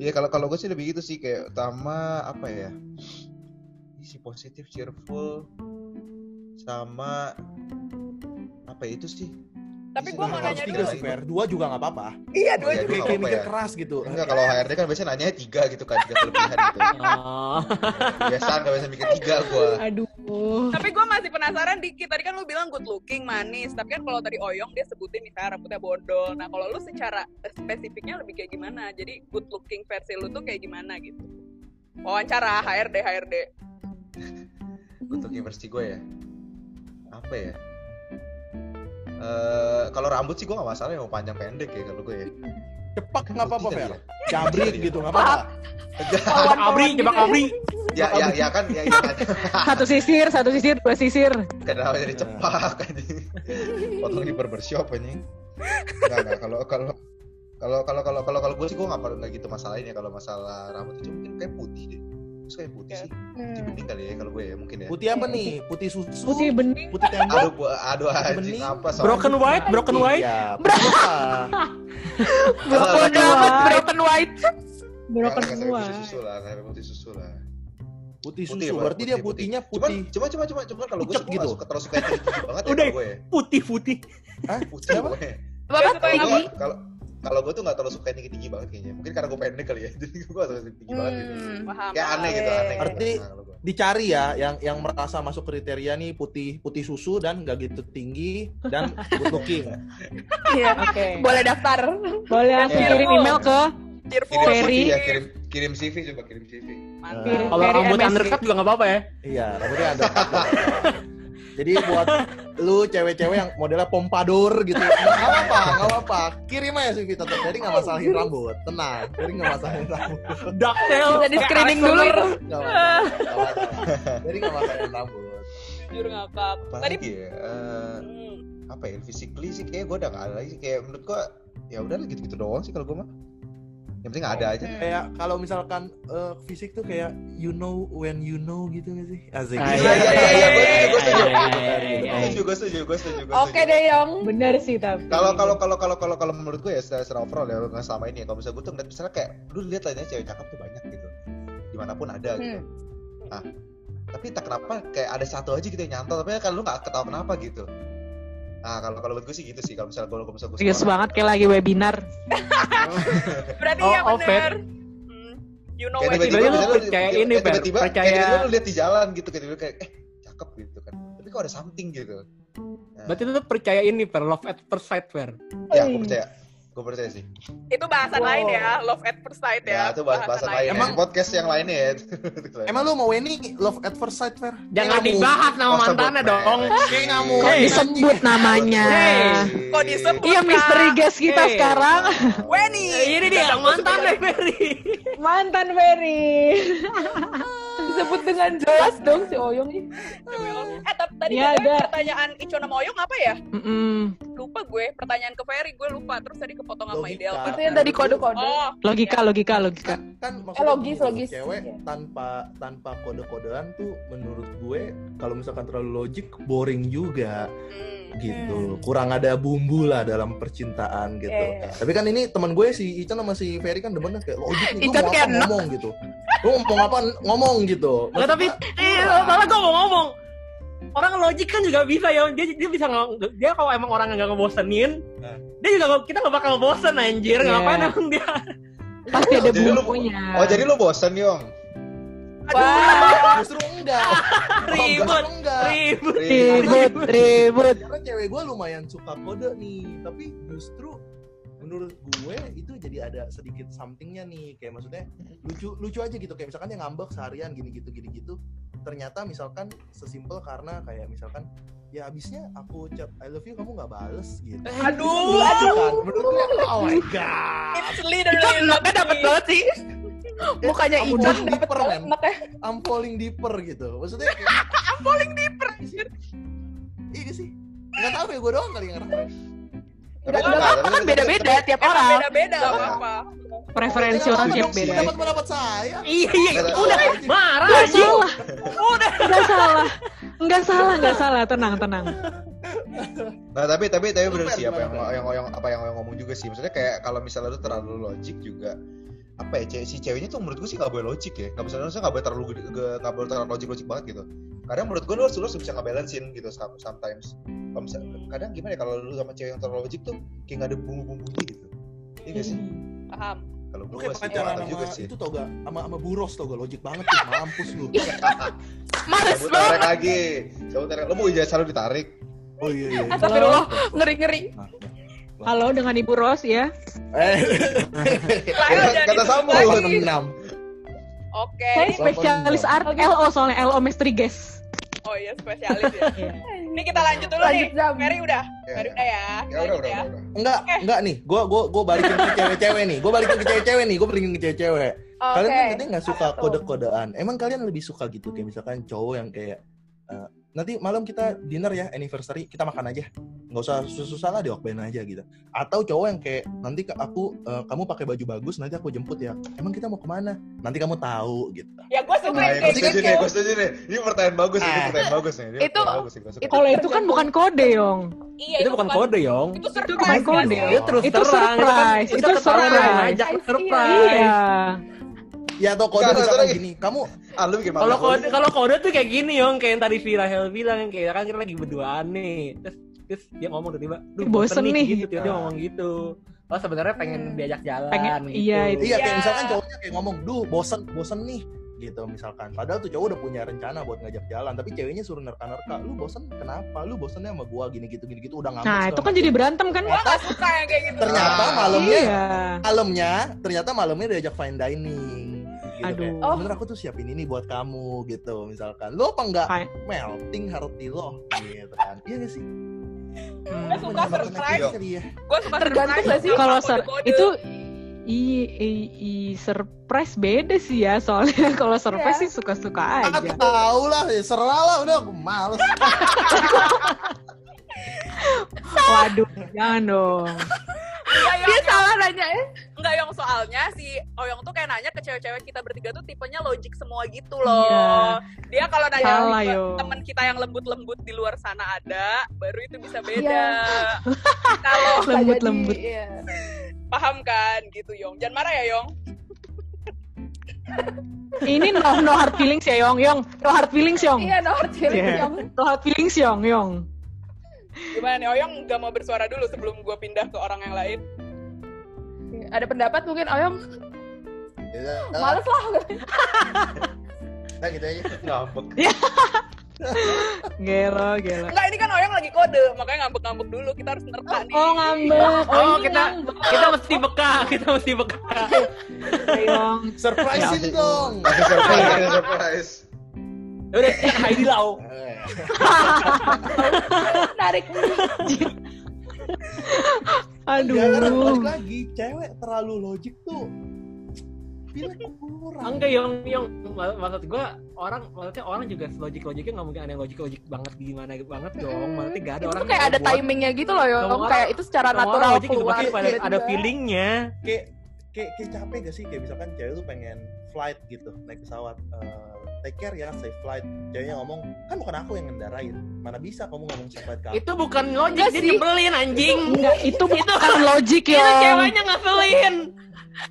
Iya kalau kalau gue sih lebih gitu sih kayak utama apa ya isi positif cheerful sama apa ya itu sih Tapi gue mau nanya tiga dulu. sih Fer dua juga gak apa-apa Iya, dua Iya, juga. kayak nggak mikir ya. keras gitu enggak kalau HRD kan biasanya nanya tiga gitu kan tiga kelebihan gitu oh biasa nggak biasa mikir tiga gue Aduh. Tapi gue masih penasaran dikit. Tadi kan lu bilang good looking, manis. Tapi kan kalau tadi Oyong dia sebutin misalnya rambutnya bondol. Nah kalau lu secara spesifiknya lebih kayak gimana? Jadi good looking versi lu tuh kayak gimana gitu? Wawancara HRD HRD. untuk versi gue ya apa ya Eh kalau rambut sih gue gak masalah yang mau panjang pendek ya kalau gue ya. Cepak nggak apa-apa Fer? kali cabrik Iya. gitu nggak apa-apa. Jebak abri jebak abri. Ya ya ya kan ya, ya kan. Satu sisir, satu sisir, dua sisir. kenapa jadi cepak anjing potong di barbershop anjing enggak enggak kalau kalau kalau kalau kalau kalau kalau gue sih gue nggak perlu nggak gitu masalahin ya kalau masalah rambut itu mungkin kayak putih deh terus kayak putih sih. Putih Hmm. bening kali ya kalau gue ya mungkin ya. Putih apa nih? Putih susu? Putih bening. putih tembok? Aduh gua aduh anjing apa soal broken white? Broken white? Iya, apa? Broken white, broken white. Broken putih white. susu lah putih susu lah. Putih susu Putih, berarti dia putih, putihnya cuman putih. cuma cuma cuma cuma kalau gue gue gitu. suka terlalu suka banget ya Udah. kalau gue ya. putih putih Hah? putih Apa Suka yang kalau kalau gue tuh nggak terlalu suka yang tinggi tinggi banget kayaknya mungkin karena gue pendek kali ya jadi gue gak suka tinggi banget gitu Hmm. Paham. kayak aneh gitu aneh gitu. Berarti- Nah, dicari ya yang yang merasa masuk kriteria nih putih putih susu dan nggak gitu tinggi dan good looking Iya. Oke. Boleh daftar. Boleh langsung Iya. kirim email ke Cheerful. kirim Ferry. CV ya kirim kirim CV coba kirim CV Mantap. Kirim. kalau rambut undercut juga nggak apa-apa ya iya rambutnya ada Jadi buat lu cewek-cewek yang modelnya pompadour gitu, nggak apa-apa, nggak apa-apa. Kirim aja CV tetap. Jadi nggak masalahin rambut, tenang. Jadi nggak masalahin rambut, Ducktail. Bisa di screening dulu nggak masalah. nggak masalah. Jadi nggak masalahin rambut. Jujur ngakak. apa Tadi ya Eh, hmm, apa ya physically sih kayak gue udah gak ada lagi sih. kayak menurut gue ya udah gitu-gitu doang sih kalau gue mah yang penting ada aja Kayak kalau misalkan eh, fisik tuh kayak you know when you know gitu nggak sih? Asik. Ah, iya iya iya iya gue setuju gue setuju Iya, iya, iya, iya. gue setuju gue setuju gue setuju Oke setuju deh Yong. Bener sih tapi. kalau kalau kalau kalau kalau kalau menurut gue ya secara, secara overall ya nggak selama ini ya kalau misalnya gue tuh ngeliat misalnya kayak lu lihat lah ya cewek cakep tuh banyak gitu di mana pun ada gitu nah tapi tak kenapa kayak ada satu aja gitu yang nyantol tapi kan lu nggak ketawa kenapa gitu nah kalau kalau gue sih gitu sih kalau misalnya gue kalau misalnya gue Serius banget kayak lagi webinar. berarti Oh, ya bener. Hmm, You know kayak tiba-tiba lu percaya kayak ini, tiba-tiba kayak Percaya- tiba-tiba lu lihat di jalan gitu kayak tiba-tiba kayak eh cakep gitu kan tapi kok ada something gitu Nah, Berarti lu tuh percaya ini, Per. Love at first sight, Per. ya gue percaya gue percaya sih Itu bahasan Wow. lain ya, love at first sight ya, ya. itu bahas bahasan lain Emang- emang podcast yang lainnya ya Emang lu mau Weni love at first sight, Fer? Jangan Kayak nggak dibahas nama Oh, mantannya dong. Mau. Kok disebut namanya? Hey. Kok disebut, Iya misteri guest kita Hey. sekarang. Weni. Ini dia mantan deh, Ferry. Mantan Ferry. Disebut dengan jelas dong si Oyong ini. Eh, tapi tadi Iya, gue ada. pertanyaan Ico sama Oyong apa ya? Mm-mm. Lupa gue. Pertanyaan ke Ferry gue lupa. Terus tadi kepotong sama ideal. Itu yang tadi kode-kode. Oh, Logika, logika, logika. kan Eh, maksudnya logis, logis. cewek Iya. tanpa tanpa kode-kodean tuh menurut gue kalau misalkan terlalu logik boring juga hmm. Gitu kurang ada bumbu lah dalam percintaan gitu Iya. tapi kan ini teman gue si Ican sama si Ferry kan demennya kayak logik nih Ican enak. ngomong gitu lu ngomong apa ngomong gitu Nggak, tapi eh, malah gue mau ngomong. Orang logik kan juga bisa ya. Dia dia bisa ngomong. Dia kalau emang orang nggak ngebosenin, Nah. dia juga kita nggak bakal bosen anjir. Iya. Ngapain emang dia? Pasti ada Jadi lu- bumbunya. oh jadi lu bosen Yong Wah. justru enggak Ribut. Enggak Ribut. Ribut, ribut. karena cewek gue lumayan suka kode nih tapi justru menurut gue itu jadi ada sedikit somethingnya nih kayak maksudnya lucu lucu aja gitu kayak misalkan dia ngambek seharian gini gitu gini gitu ternyata misalkan sesimpel karena kayak misalkan ya abisnya aku chat I love you kamu nggak bales gitu. Aduh, Lucu kan? menurut gue oh my god. It's literally Enaknya dapet banget sih. Mukanya I'm Ican falling deeper man Enaknya. I'm falling deeper gitu. Maksudnya I'm falling deeper iya gak sih? Nggak tahu ya gue doang kali yang ngerasain Itu apa-apa, kan beda-beda tiap orang. beda-beda, apa-apa. Preferensi orang tiap beda. dapat pendapat saya Iya, iya. Nggak, Udah marah Gak anjing. salah. Nggak salah. Nggak salah, nggak salah. Tenang, tenang. Nah tapi tapi tapi fair sih apa yang yang yang apa yang yang ngomong juga sih. Maksudnya kayak kalau misalnya lu terlalu logik juga apa ya ce- si ceweknya tuh menurut gue sih nggak boleh logik ya. Nggak bisa nggak boleh terlalu nggak boleh terlalu logik logik banget gitu. Kadang menurut gue lu harus lu harus bisa ngebalancein gitu some- sometimes. Kalau misalnya kadang gimana ya kalau lu sama cewek yang terlalu logik tuh kayak nggak ada bumbu bumbunya gitu. Iya gak sih? Paham. kalau lu gue kayak masih pacaran sama juga sih. itu tau gak sama sama buros tau gak logik banget tuh mampus lu. Males cabut banget. tarik lagi cabut tarik. Lu mau ijazah lu ditarik? Oh iya iya. Astagfirullah, ngeri-ngeri. Nah, Halo dengan Ibu Ros ya. eh Lahir Kata- dari kata sambung. lagi. enam Oke. Saya spesialis art LO soalnya LO Mystery Guest. Oh iya, spesialis ya. Ini kita lanjut dulu Lanjut, nih. Zam. Mary udah. Ya, Mary udah ya. ya udah ya. udah, udah. enggak enggak nih gua gua gua balikin ke cewek-cewek nih gua balikin ke cewek-cewek nih gua balikin ke cewek-cewek Oke. kalian kan katanya nggak suka kode-kodean emang kalian lebih suka gitu kayak misalkan cowok yang kayak nanti malam kita dinner ya anniversary kita makan aja nggak usah susah-susah lah diokbain aja gitu atau cowok yang kayak nanti ke- aku eh, kamu pakai baju bagus nanti aku jemput ya emang kita mau ke mana nanti kamu tahu gitu Ya gue suka Nah, yang kayak gitu. nih, gue setuju nih. Ini pertanyaan bagus, ini Ah. pertanyaan bagus nih. Ini Itu- pertanyaan bagus nih, itu- Kalau itu kan bukan kode, Yong. Iya, Itu bukan kode, Yong. Itu Itu surprise. bukan kan, kode. Yong? Itu terus Itu terang. surprise, kan- itu surprise. yang ngajak Iya. surprise. Iya. Ya atau kode Nggak, misalkan gini kamu Ah, lu bikin Kalau kode kalau kode tuh kayak gini, Yong, kayak yang tadi si Rahel bilang yang kayak kan kita lagi berduaan nih. Terus terus dia ngomong tiba-tiba, "Duh, Bosen nih." gitu." Dia ngomong gitu. Oh, sebenarnya pengen Hmm. diajak jalan Pengen- gitu. iya, itu. iya kayak Iya. misalkan cowoknya kayak ngomong duh bosen bosen nih gitu misalkan padahal tuh cowok udah punya rencana buat ngajak jalan tapi ceweknya suruh nerka-nerka lu bosen kenapa lu bosennya sama gua gini gitu gini gitu udah ngambek Nah, itu kan jadi berantem kan? Gue gak suka yang kayak gitu. ternyata Ah. malamnya Iya. malamnya ternyata malamnya diajak fine dining gitu Aduh. kayak Oh. sebenarnya aku tuh siapin ini buat kamu gitu misalkan lo apa enggak Kayak- melting hati lo gitu kan iya gak sih Hmm. Gue suka surprise. ya. Gue suka Tergantung surprise. nggak sih? Kalau kode-kode. itu i, i, i surprise beda sih ya soalnya kalau surprise Iya. sih suka-suka Aku aja. tahu lah, ya serah lah udah aku males. Waduh, jangan dong. Enggak, Yong, Dia salah nanya ya. Enggak yang soalnya si Oyong tuh kayak nanya ke cewek-cewek kita bertiga tuh tipenya logik semua gitu loh. Iya. Dia kalau nanya Salah, temen kita yang lembut-lembut di luar sana ada, baru itu bisa beda. Iya. kalau Lembut-lembut. iya. paham kan gitu Yong. Jangan marah ya Yong. Ini no, no hard feelings ya Yong, Yong. No hard feelings Yong. Iya, nomor cewek Iya. yang No hard feelings Yong, Yong. Gimana nih Oyong nggak mau bersuara dulu sebelum gue pindah ke orang yang lain. Ada pendapat mungkin Oyong Ya, males lah Nah, gitu aja. ngambek Gelo, gelo. Enggak ini kan Oyong lagi kode, makanya ngambek-ngambek dulu. Kita harus nerka nih. Oh ngambek. Oh, ini kita ngambek. kita mesti beka, kita mesti beka. Yong. Surprisein Ya, dong. ada surprise surprise Ya Udah, ya Heidi Lau. Eh, narik Aduh. Ya, karena balik lagi, cewek terlalu logik tuh kurang. Enggak yang yang mak- maksud gua orang maksudnya orang juga logik logiknya nggak mungkin ada yang logik logik banget gimana banget dong. Maksudnya gak ada itu orang tuh kayak ada buat- timingnya gitu loh Yong Ngomong kayak itu secara natural orang logik juga keluar pasti pada tiba-tiba. ada feelingnya. Kayak kayak kayak capek gak sih kayak misalkan cewek tuh pengen flight gitu, naik pesawat. Eh, take care ya, safe flight. Ceweknya ngomong, kan bukan aku yang ngendarain. Mana bisa kamu ngomong safe flight ke aku? Itu bukan logik, sih. nyebelin anjing. Enggak, itu bukan logik Itu Yong. ceweknya ngeselin.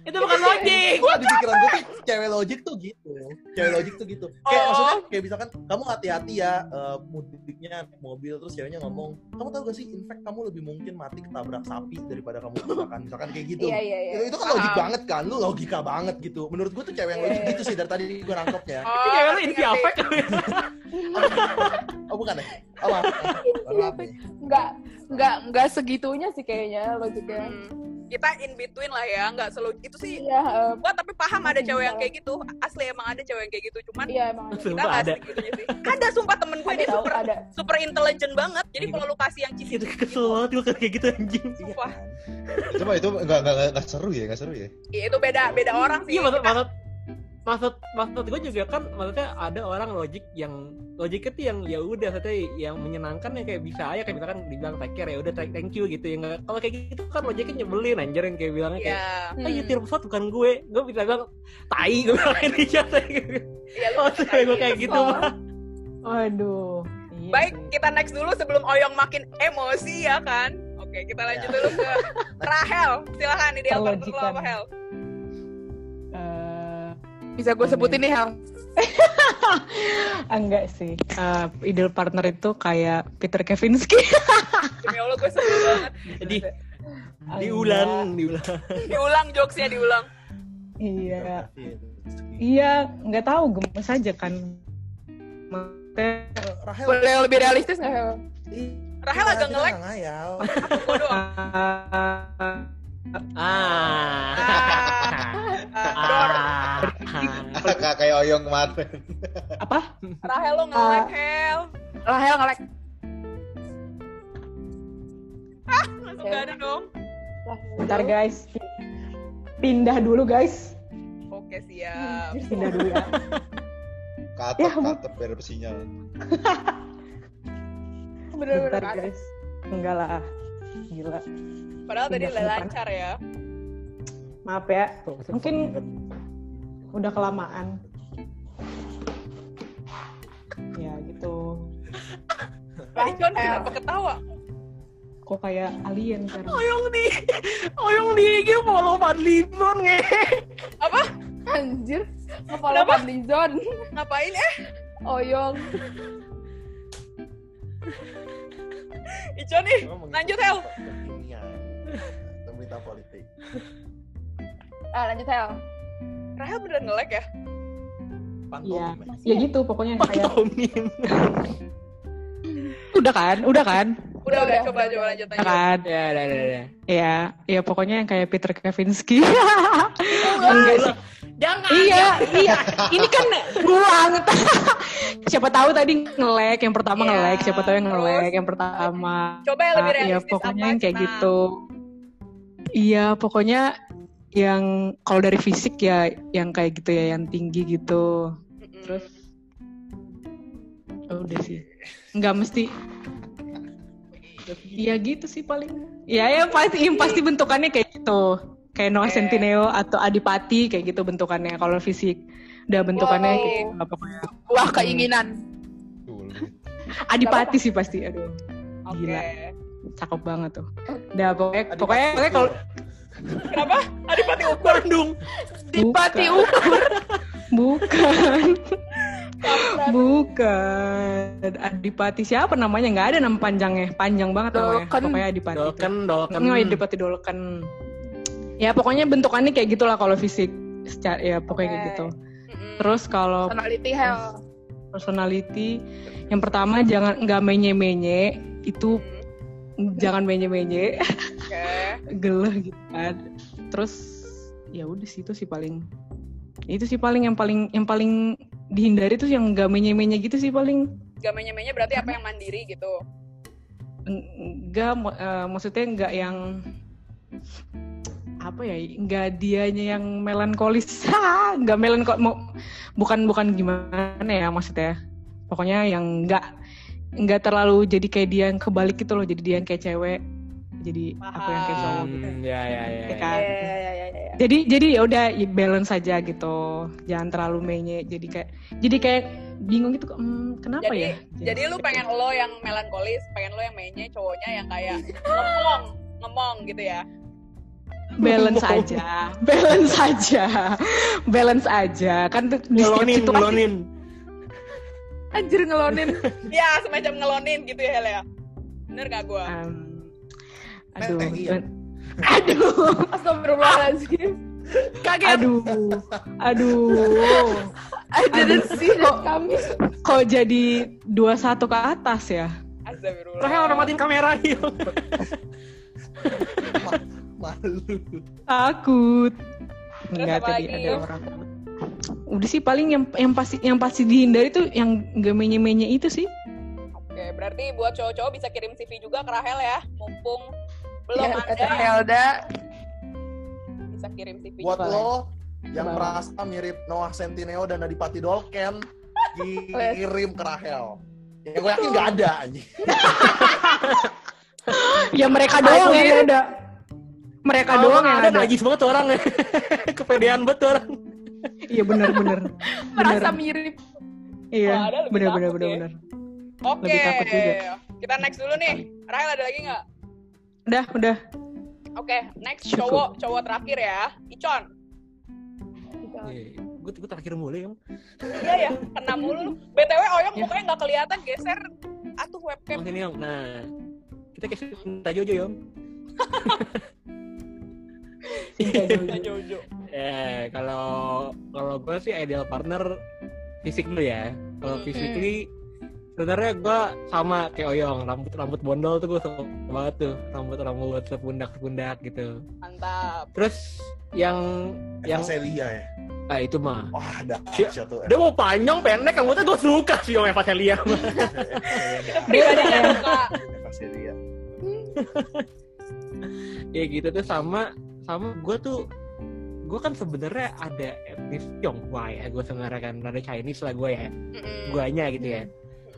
Itu bukan logik. Gua di pikiran gue tuh cewek logik tuh gitu cewek logik tuh gitu kayak Oh. maksudnya kayak misalkan kamu hati-hati ya eh, mudiknya naik mobil terus ceweknya ngomong kamu tahu gak sih in fact kamu lebih mungkin mati ketabrak sapi daripada kamu kecelakaan misalkan kayak gitu iya iya iya itu, itu kan logik Paham. banget kan lu logika banget gitu menurut gue tuh cewek yang logik Iya. gitu sih dari tadi gue nangkepnya Oh, Itu cewek lu ngerti, inti ngerti. apa? oh bukan ya oh maaf maaf nih nggak nggak nggak segitunya sih kayaknya logiknya Hmm. Kita in between lah ya, nggak selalu itu sih. iya eh, Gua tapi paham ada cewek yang kayak gitu. Asli emang ada cewek yang kayak gitu. Cuman iya emang ada kita nggak ada. segitunya sih. Ada sumpah temen gue ada dia super ada super intelligent banget. Jadi kalau lu kasih yang Itu cici kesel banget gue kayak gitu anjing. iya Sumpah. kan itu mah itu nggak nggak nggak- seru ya nggak seru ya Iya itu beda beda orang sih. Iya maksud Kita- maksud maksud maksud gue juga kan maksudnya ada orang logik yang logiknya tuh yang ya udah maksudnya yang menyenangkan ya kayak bisa aja kayak misalkan dibilang take care ya udah thank thank you gitu ya nggak kalau kayak gitu kan logiknya nyebelin anjir yang kayak bilangnya kayak Iya. ah nyetir pesawat bukan gue gue bisa bilang tai gue bilang ini siapa Iya, lu oh bisa cewek gue kayak gitu Oh. mah Waduh. Iya Baik, sih. kita next dulu sebelum Oyong makin emosi ya kan. Oke, kita lanjut dulu ke Rahel. Silakan ideal partner lo apa Hel? Bisa gue sebutin nih Hel enggak sih. Eh, ideal partner itu kayak Peter Kavinsky. Demi Allah gue sebel banget. jadi diulang diulang Diulang jokesnya diulang. Iya. Iya, nggak tahu gemes aja kan. Maksudnya Rahel boleh yang lebih realistis nggak Rahel kita- agak nge-lag. doang. ah Ah, ah kayak kayak oyong kemarin apa? Rahel lo nge-lag Hel. Rahel ngelek Langsung gak ada dong. Bentar guys. Pindah dulu guys. Oke, siap. Pindah dulu ya. katep Ya, katep biar sinyal bener-bener Bentar guys. Enggak lah. Gila. Padahal tadi udah lancar ya. Maaf ya. Mungkin udah kelamaan. Ya gitu. Tadi John kenapa ketawa? Kok kayak alien kan? oyong di oyong di IG follow Fadlizon nge anjir kepala Fadlizon Ngapain eh? Oyong Ico nih. Lanjut, Hel. Berita politik ah lanjut Hel Rahel beneran nge-lag ya? Iya. pantomim ya. Ya gitu pokoknya kayak Pantomin udah kan? Udah kan? Udah udah, Udah, coba udah, coba udah. lanjut aja. kan Ya, ya, ya, ya. ya ya pokoknya yang kayak Peter Kavinsky Oh, enggak sih Jangan. iya iya ini kan ruang siapa tahu tadi nge-lag yang pertama Iya, nge-lag siapa tahu yang nge-lag terus? yang pertama Coba yang lebih iya realistis pokoknya apa? yang kayak Nah, gitu iya pokoknya yang kalau dari fisik ya yang kayak gitu ya yang tinggi gitu mm-mm. terus oh, udah sih nggak mesti Iya gitu sih paling. Ya ya pasti yang pasti bentukannya kayak gitu. Kayak Noah Oke. Centineo atau Adipati kayak gitu bentukannya kalau fisik. Udah bentukannya Wow. kayak gitu pokoknya. Wah keinginan. Adipati sih pasti aduh. Oke. Gila. Cakep banget tuh. Udah pokoknya Adipati pokoknya, pokoknya kalau Kenapa? Adipati ukur. Bandung. Dipati Bukan. ukur. bukan. Bukan. Adipati siapa namanya? Nggak ada nama panjangnya. Panjang banget namanya. Dolken. Pokoknya Adipati. itu. Dolken, dolken. Nggak, Adipati Dolken. Ya pokoknya bentukannya kayak gitulah kalau fisik. Secara ya pokoknya kayak gitu. Terus kalau Personality hell. personality yang pertama jangan nggak menye-menye itu jangan menye-menye Oke. geleh gitu kan. Terus ya udah sih itu sih paling itu sih paling yang paling yang paling dihindari tuh yang nggak menye-menye gitu sih paling Gak menye-menye berarti apa yang mandiri gitu. enggak maksudnya enggak yang apa ya enggak dianya yang melankolis enggak melankol mau bukan bukan gimana ya maksudnya pokoknya yang enggak enggak terlalu jadi kayak dia yang kebalik gitu loh jadi dia yang kayak cewek jadi aku yang kayak cowok gitu Hmm, ya, ya, ya. Ya kan? Iya, iya, iya, iya, iya. jadi jadi ya udah ya balance saja gitu jangan terlalu menye jadi kayak jadi kayak bingung gitu hmm, kenapa Jadi, ya jadi lu pengen lo yang melankolis, pengen lo yang menye, cowoknya yang kayak ngemong, ngemong gitu ya. balance aja balance aja balance aja kan tuh di setiap Ngelonin, situasi ngelonin. Anjir ngelonin. Ya, semacam ngelonin gitu ya, Hel ya. Bener gak gua? um, aduh Eh, eh, iya. aduh Astagfirullahaladzim. Kaget. aduh aduh I didn't see that coming. kok jadi dua satu ke atas ya Astagfirullah. Rahel orang matiin kamera yuk. Malu. takut Terus Enggak tadi lagi? ada orang udah sih paling yang yang pasti yang pasti dihindari tuh yang gak menye-menye itu sih Oke, berarti buat cowok-cowok bisa kirim CV juga ke Rahel ya. Mumpung belum Ya, ada Helda. bisa kirim CV Buat juga. lo yang Boleh. merasa mirip Noah Centineo dan Adipati Dolken, kirim ke Rahel. Ya gue yakin nggak ada anjing. ya mereka doang yang ada mereka doang yang ada najis banget tuh orang kepedean banget orang iya bener bener Merasa bener mirip. iya bener bener takut bener ya. bener Oke, Lebih takut juga. kita next dulu nih. Rahel ada lagi nggak? udah udah Oke, next Cukup. cowok cowok terakhir ya, Icon. gue gue terakhir mulu ya Iya ya, kena mulu. lu. btw Oyong Ya. mukanya nggak kelihatan geser. Atuh webcam. Mas ini yang nah kita kasih minta Jojo yom Jojo. Eh kalau kalau gue sih ideal partner fisik dulu ya kalau Hmm. physically sebenarnya gue sama kayak Oyong rambut rambut bondol tuh gue suka banget tuh rambut rambut sepundak sepundak gitu Mantap. terus yang yang Eva Celia ya. ah itu mah Wah, ada Si- Aisyah tuh. dia mau panjang pendek rambutnya gue suka sih Om Eva Celia Pribadi yang suka. Ya gitu tuh sama sama gue tuh gue kan sebenarnya ada etnis Tionghoa ya. Gue sebenarnya kan ada Chinese lah gue ya. Mm-mm. guanya gitu ya.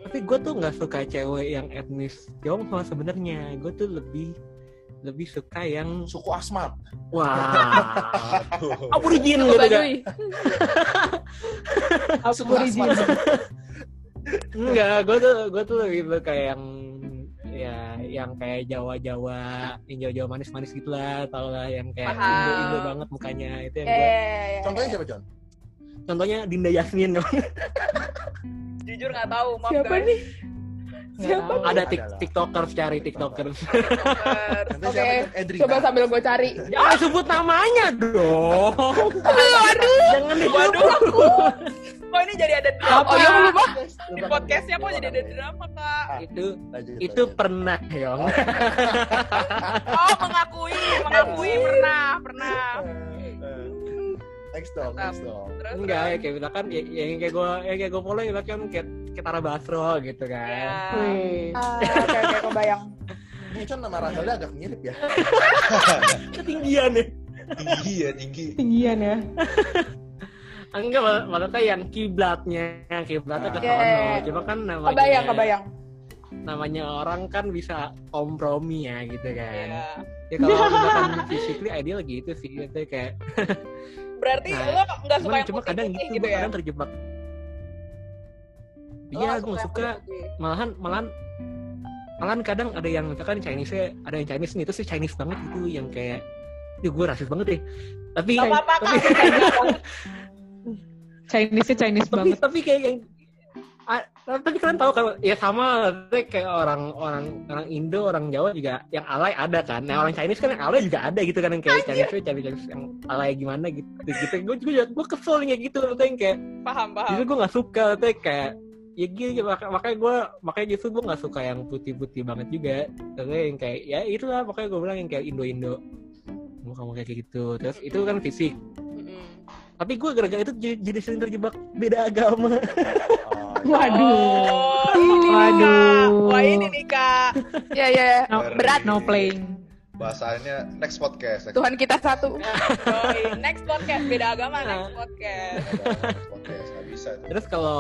Tapi gue tuh nggak suka cewek yang etnis Tionghoa sebenarnya. Gue tuh lebih lebih suka yang Suku Asmat. wah. Aborigin Suku gitu kan. Asmat. enggak gue tuh gue tuh lebih suka yang ya yang kayak Jawa Jawa yang Jawa Jawa manis manis gitulah tau lah yang kayak Paham. Indo Indo banget mukanya itu yang Eh, gue Contohnya siapa, John? contohnya Dinda Yasmin jujur nggak tahu, maaf Siapa guys. nih? Siapa? ada tik lah. tiktokers cari tiktokers Oke? Edri. Coba sambil gue cari. jangan sebut namanya dong Waduh, jangan waduh. Kok ini jadi ada Oh, yang lupa? Di podcastnya kok jadi ada drama kak? itu Lanjut, itu lanjut. pernah Yong Oh mengakui, mengakui pernah, pernah. Eh, Next dong, next dong. Terus enggak ya kayak misalkan ya, yang kayak gue yang kayak gue follow ya kan kayak kayak Tara Basro gitu kan Ya. Wih. Ah, oke oke kebayang Ini kan nama Rahelnya agak mirip ya. ketinggian ya tinggi ya tinggi Tinggian ya. enggak mak- maksudnya yang kiblatnya yang kiblatnya ke sono cuma kan namanya kebayang kebayang. namanya orang kan bisa kompromi ya gitu kan. Iya. ya kalau misalkan physically ideal gitu sih itu kayak. Berarti Nah, lo nggak suka yang cuma kadang gitu, gitu ya? kadang terjebak. Iya gue yang suka. malahan malahan malahan kadang ada yang misalkan Chinese ada yang Chinese nih itu sih Chinese banget gitu yang kayak Duh, gue rasis banget deh. Tapi Gak apa-apa tapi, kak. Chinese-nya Chinese tapi banget. tapi kayak yang Ah, tapi kalian tahu kalau ya sama kayak orang orang orang Indo orang Jawa juga yang alay ada kan nah orang Chinese kan yang alay juga ada gitu kan yang kayak Chinese Chinese, Chinese yang alay gimana gitu gitu gue juga gue kesel nih kayak gitu maksudnya yang kayak Paham, paham. justru gue nggak suka maksudnya kayak ya gitu mak- makanya gue makanya justru gue nggak suka yang putih-putih banget juga maksudnya yang kayak ya itulah makanya gue bilang yang kayak Indo-Indo muka-muka kayak gitu terus itu kan fisik. Tapi gue gara-gara itu jadi, jadi sering terjebak beda agama Oh, Waduh. Oh, ini Waduh. Wah ini nih kak. ya ya No, berat no playing. bahasanya next podcast next Tuhan kita satu. Next podcast beda agama next podcast. next podcast nggak bisa itu Terus kalau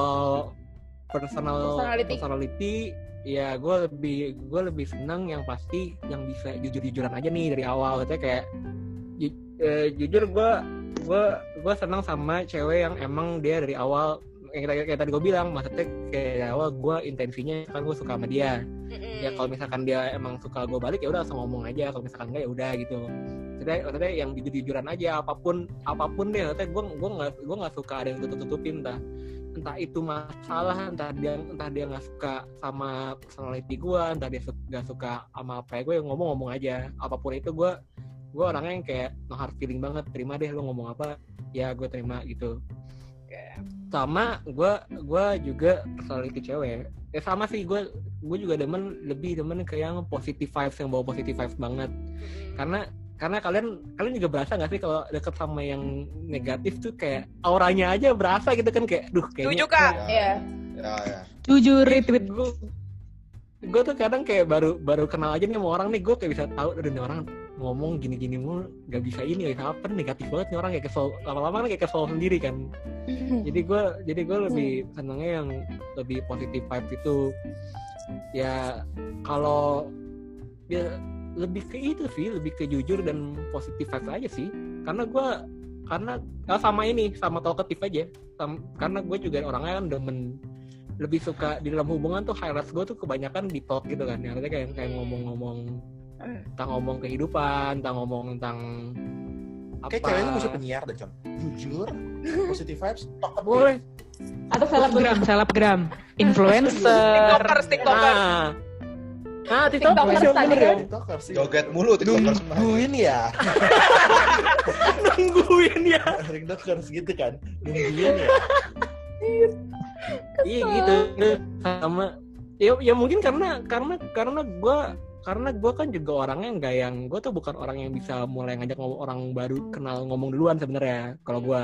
personal Personality. personality, ya gue lebih gue lebih senang yang pasti yang bisa jujur-jujuran aja nih dari awal. Katanya kayak ju- eh, jujur gue gue gue senang sama cewek yang emang dia dari awal yang kayak, kayak tadi gue bilang maksudnya kayak dari awal gue intensinya kan gue suka sama dia. Ya kalau misalkan dia emang suka gue balik ya udah langsung ngomong aja. Kalau misalkan enggak ya udah gitu. Maksudnya, maksudnya yang jujur jujuran aja apa pun apa pun deh maksudnya gue gue nggak gue nggak suka ada yang tutup tutupin entah entah itu masalah entah dia entah dia nggak suka sama personality gue entah dia nggak suka sama apa ya gue yang ngomong ngomong aja. Apa pun itu gue gue orangnya yang kayak no hard feeling banget. Terima deh lo ngomong apa ya gue terima gitu Oke. sama gue gue juga personality cewek ya sama sih gue gue juga demen lebih demen ke yang positive vibes yang bawa positive vibes banget Mm-mm. karena karena kalian kalian juga berasa nggak sih kalau deket sama yang negatif tuh kayak auranya aja berasa gitu kan kayak duh Setuju kayaknya kak. ya ya ya Jujur retweet. gue gue tuh kadang kayak baru baru kenal aja nih sama orang nih gue kayak bisa tahu nih orang ngomong gini-gini mulu nggak bisa ini ya apa negatif banget nih orang kayak kesel lama-lama kan kayak kesel sendiri kan. Jadi gue jadi gue lebih senengnya yang lebih positif vibes itu. Ya kalau ya lebih ke itu sih lebih ke jujur dan positif vibes aja sih. Karena gue karena ah, sama ini sama talkative aja. Sam- karena gue juga orangnya kan demen lebih suka di dalam hubungan tuh highlights gue tuh kebanyakan di talk gitu kan. Yang artinya kayak kayak ngomong-ngomong tentang ngomong kehidupan tentang ngomong tentang apa Kayak cewek lu mesti penyiar deh, Con. Jujur, positive vibes, talkative. boleh Atau selebgram, selebgram, influencer. Tiktokers, tiktokers. Nah, nah TikTok Tiktokers tadi bener ya. Tiktokers sih. joget mulu tiktokers mah Nungguin ya. Nungguin ya. Tiktokers gitu kan. Nungguin ya. Iya gitu. Sama ya, ya mungkin karena karena karena gue karena gue kan juga orangnya nggak yang gue tuh bukan orang yang bisa mulai ngajak ngomong orang baru kenal ngomong duluan sebenarnya kalau gue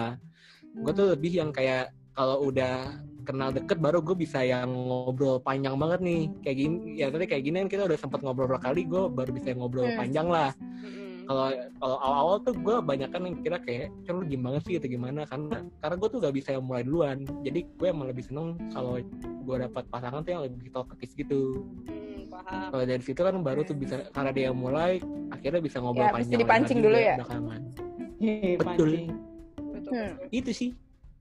gue tuh lebih yang kayak kalau udah kenal deket baru gue bisa yang ngobrol panjang banget nih kayak gini ya tadi kayak gini kan kita udah sempat ngobrol berapa kali gue baru bisa ngobrol Hmm. panjang lah. Kalau kalau awal-awal tuh gue banyak kan yang kira kayak "Cen, lu gimana sih atau gimana karena karena gue tuh gak bisa yang mulai duluan jadi gue emang lebih seneng kalau gue dapat pasangan tuh yang lebih talkative gitu Hmm, paham. kalau dari situ kan baru tuh bisa karena dia yang mulai akhirnya bisa ngobrol Ya, panjang mesti dipancing dulu ya? belakangan. Hehe, Betul. pancing. Betul, Hmm. itu sih